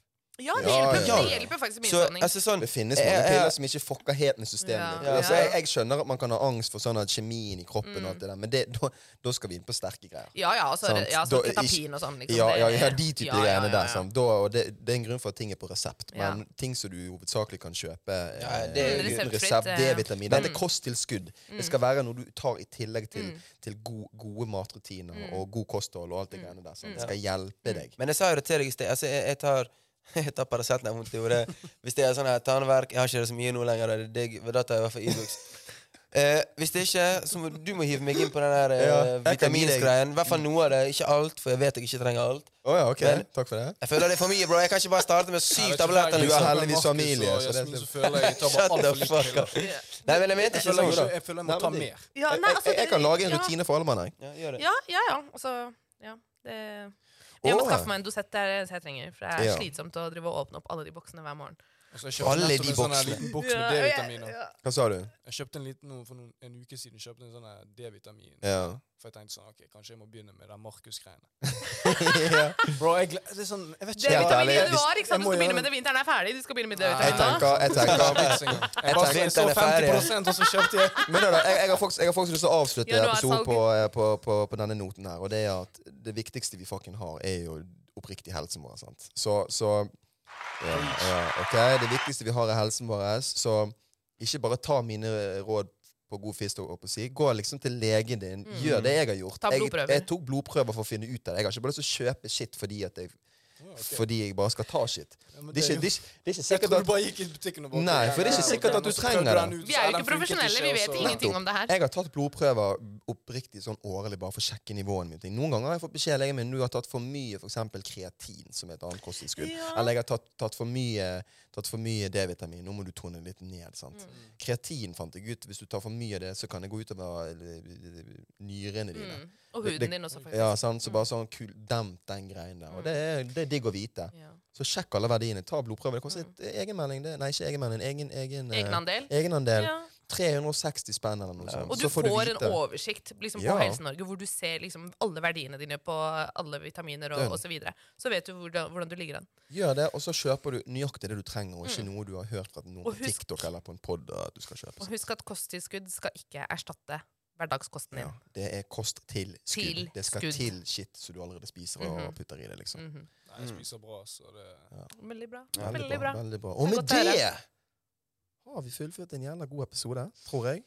Ja, det hjelper, ja, det hjelper faktisk med Så innsovning. altså sånn Det finnes mange jeg- piller som ikke fucker helt med systemet. Ja. Ja. Altså, jeg, jeg skjønner at man kan ha angst for sånn at kjemien i kroppen, Mm. og alt det der, men det, da, da skal vi inn på sterke greier. Ja, ja, altså, Sant. ja, så ketapin og sånn. Liksom, Ja, ja, ja, de typer ja, ja, greiene ja, der. Sånn. Da, og det, det er en grunn for at ting er på resept. Ja. Men ting som du hovedsakelig kan kjøpe Ja, eh, det er Mm, uten resept, eh, D-vitamin Dette er mm. kosttilskudd. Det skal være noe du tar i tillegg til, Mm. til gode, gode matrutiner og god kosthold og alt det greiene der. Sånn. Det Mm. skal hjelpe deg. Men jeg sa jo det til deg i sted. Altså, jeg, jeg tar jeg tar Paracet når jeg har vondt i hodet. Hvis det er sånn her tannverk Jeg har ikke det så mye nå lenger. Det er digg, da tar jeg i hvert fall Ibux. Eh, hvis det ikke, så må du må hive meg inn på den der eh, Ja, vitaminsgreien. I hvert fall noe av det. Ikke alt, for jeg vet jeg ikke trenger alt. Å ja, ok. Men- Takk for det. Jeg føler det er for mye, bro. Jeg kan ikke bare starte med syv tabletter. jeg- Du er Liksom. heldigvis familie, så det er så føler jeg tar bare alt altfor up. Nei, men jeg mente ikke sånn. jeg føler jeg må ta mer. Ja, Jeg, nei, altså, jeg, jeg kan lage en ja. rutine for alle mann, jeg. Ja, gjør det. Ja, ja, ja. Altså, ja. Det jeg må skaffe meg en dosett det er det jeg trenger. For det er slitsomt å drive og åpne opp alle de boksene hver morgen. Og så jeg kjøpte Alle de en sånn boksene. liten boks med Ja, ja, D-vitaminer. ja. Hva sa du? Jeg kjøpte en liten noe for noen, en uke siden. kjøpte en sånn D-vitamin. Ja. For jeg tenkte sånn, ok, kanskje jeg må begynne med den Markus-greiene. ja. Bro, jeg, det er sånn, jeg vet ikke. D-vitamin du i januar, ikke sant? Du skal begynne med det. Vinteren er ferdig. Du skal begynne med Nei. Jeg D-vitamin tenker, jeg tenker Jeg bare jeg så Vinteren er ferdig. 50 og så kjøpte jeg. Men da, jeg, har faktisk, har lyst til å avslutte episoden på, eh, på, på, på denne noten her. Og det er at det viktigste vi fucking har, er jo oppriktig helsen vår. Sant? Så, så ja, ja, OK. Det viktigste vi har, er helsen vår. Så ikke bare ta mine råd på god fisk. og på Si. Gå liksom til legen din. Gjør det jeg har gjort. Jeg, jeg tok blodprøver for å finne ut av det. Jeg har ikke bare lyst til å kjøpe shit fordi, jeg, fordi jeg bare skal ta shit. Ja, Det er ikke, det er det er ikke sikkert at bare gikk i butikken og bare Nei, for det er ikke sikkert at du trenger det. Vi er jo ikke profesjonelle, vi vet ingenting om det her. Jeg har tatt blodprøver oppriktig sånn årlig bare for å sjekke nivåene mine. Noen ganger har jeg fått beskjed av legen min du har tatt for mye eksempel kreatin, som er et annet kosttilskudd. Ja. Eller jeg har tatt, tatt for mye mye D-vitamin. Nå må du tone litt ned. sant? Mm. Kreatin fant jeg ut. Hvis du tar for mye av det, så kan det gå utover eh, nyrene dine. Mm. Og huden din også, faktisk. Ja, sant? Så bare sånn kul, demp den greien der. Og det er, det er digg å vite. Ja. Så sjekk alle verdiene. Ta blodprøve. Det koster mm. egenmelding. Det. Nei, ikke egenmelding. Egen, egen, eh, Egenandel. egenandel. Ja. 360 spenn eller noe sånt. Og du så får får du en oversikt liksom, på Ja. Helse-Norge hvor du ser liksom, alle verdiene dine på alle vitaminer og osv. Så, videre. så vet du hvordan, hvordan du ligger an. Gjør det, og så kjøper du nøyaktig det du trenger, og ikke noe du har hørt fra noen Mm. På TikTok eller på en pod du skal kjøpe. Og husk at kosttilskudd skal ikke erstatte hverdagskosten Ja, din. det er kost til skudd. Til det skal skudd. til shit som du allerede spiser og putter i det, liksom. Mhm. Nei, jeg spiser bra, så det Veldig bra. Veldig, bra. Veldig bra. Og med det har vi fullført en jævla god episode, tror jeg.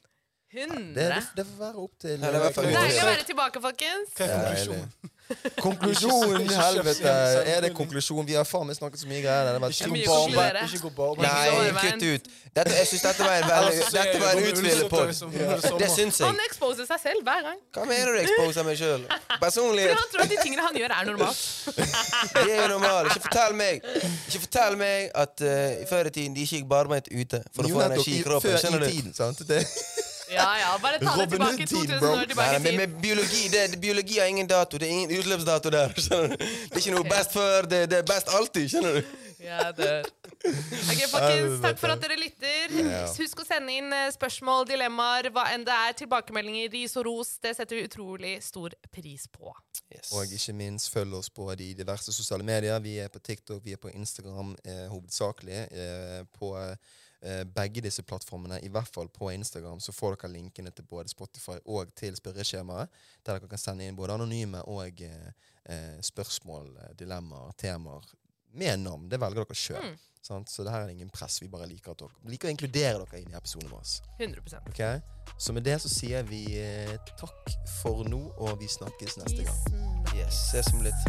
Det, 100. det, det får være opp til Ja, det Deilig å være tilbake, folkens. Hva er Ja, konklusjonen? Helvete! Er det konklusjon? Vi har faen meg snakket så mye greier. Det har Ikke barbeint. Nei. Kutt ut. Dette, jeg syns dette var en veldig Ellers Dette var en det kommer utvidende ullsokker pod. liksom, det. Det syns jeg. Han exposer seg selv hver gang. Hva mener du exposer meg sjøl? Personlig han tror at de tingene han gjør, er normalt. Det er jo normalt. Ikke fortell meg Ikke fortell meg at uh, før i tiden de ikke gikk barbeint ute for å få energi i- kroppen. Skjønner du? Ja, ja, Bare ta det Robin tilbake Hood-tid, 2000 år tilbake i men tid. med biologi det, biologi har ingen dato. Det er ingen utløpsdato der. skjønner du? Det er ikke noe best før, det, det er best alltid. skjønner du? Ja, det. Ok, folkens, Takk for at dere lytter. Husk å sende inn eh, spørsmål, dilemmaer, hva enn det er. Tilbakemeldinger, ris og ros. Det setter vi utrolig stor pris på. Yes. Og ikke minst følg oss på de diverse sosiale medier. Vi er på TikTok, vi er på Instagram eh, hovedsakelig. Eh, på eh, begge disse plattformene, i hvert fall på Instagram, så får dere linkene til både Spotify og til spørreskjemaet, der dere kan sende inn både anonyme og eh, eh, spørsmål, eh, dilemmaer, temaer med navn. Det velger dere sjøl. Mm. Så det her er ingen press. Vi bare liker, dere, liker å inkludere dere inn i episoden vår. 100% Okay? Så med det så sier vi eh, takk for nå, og vi snakkes neste gang. Yes, ses om litt.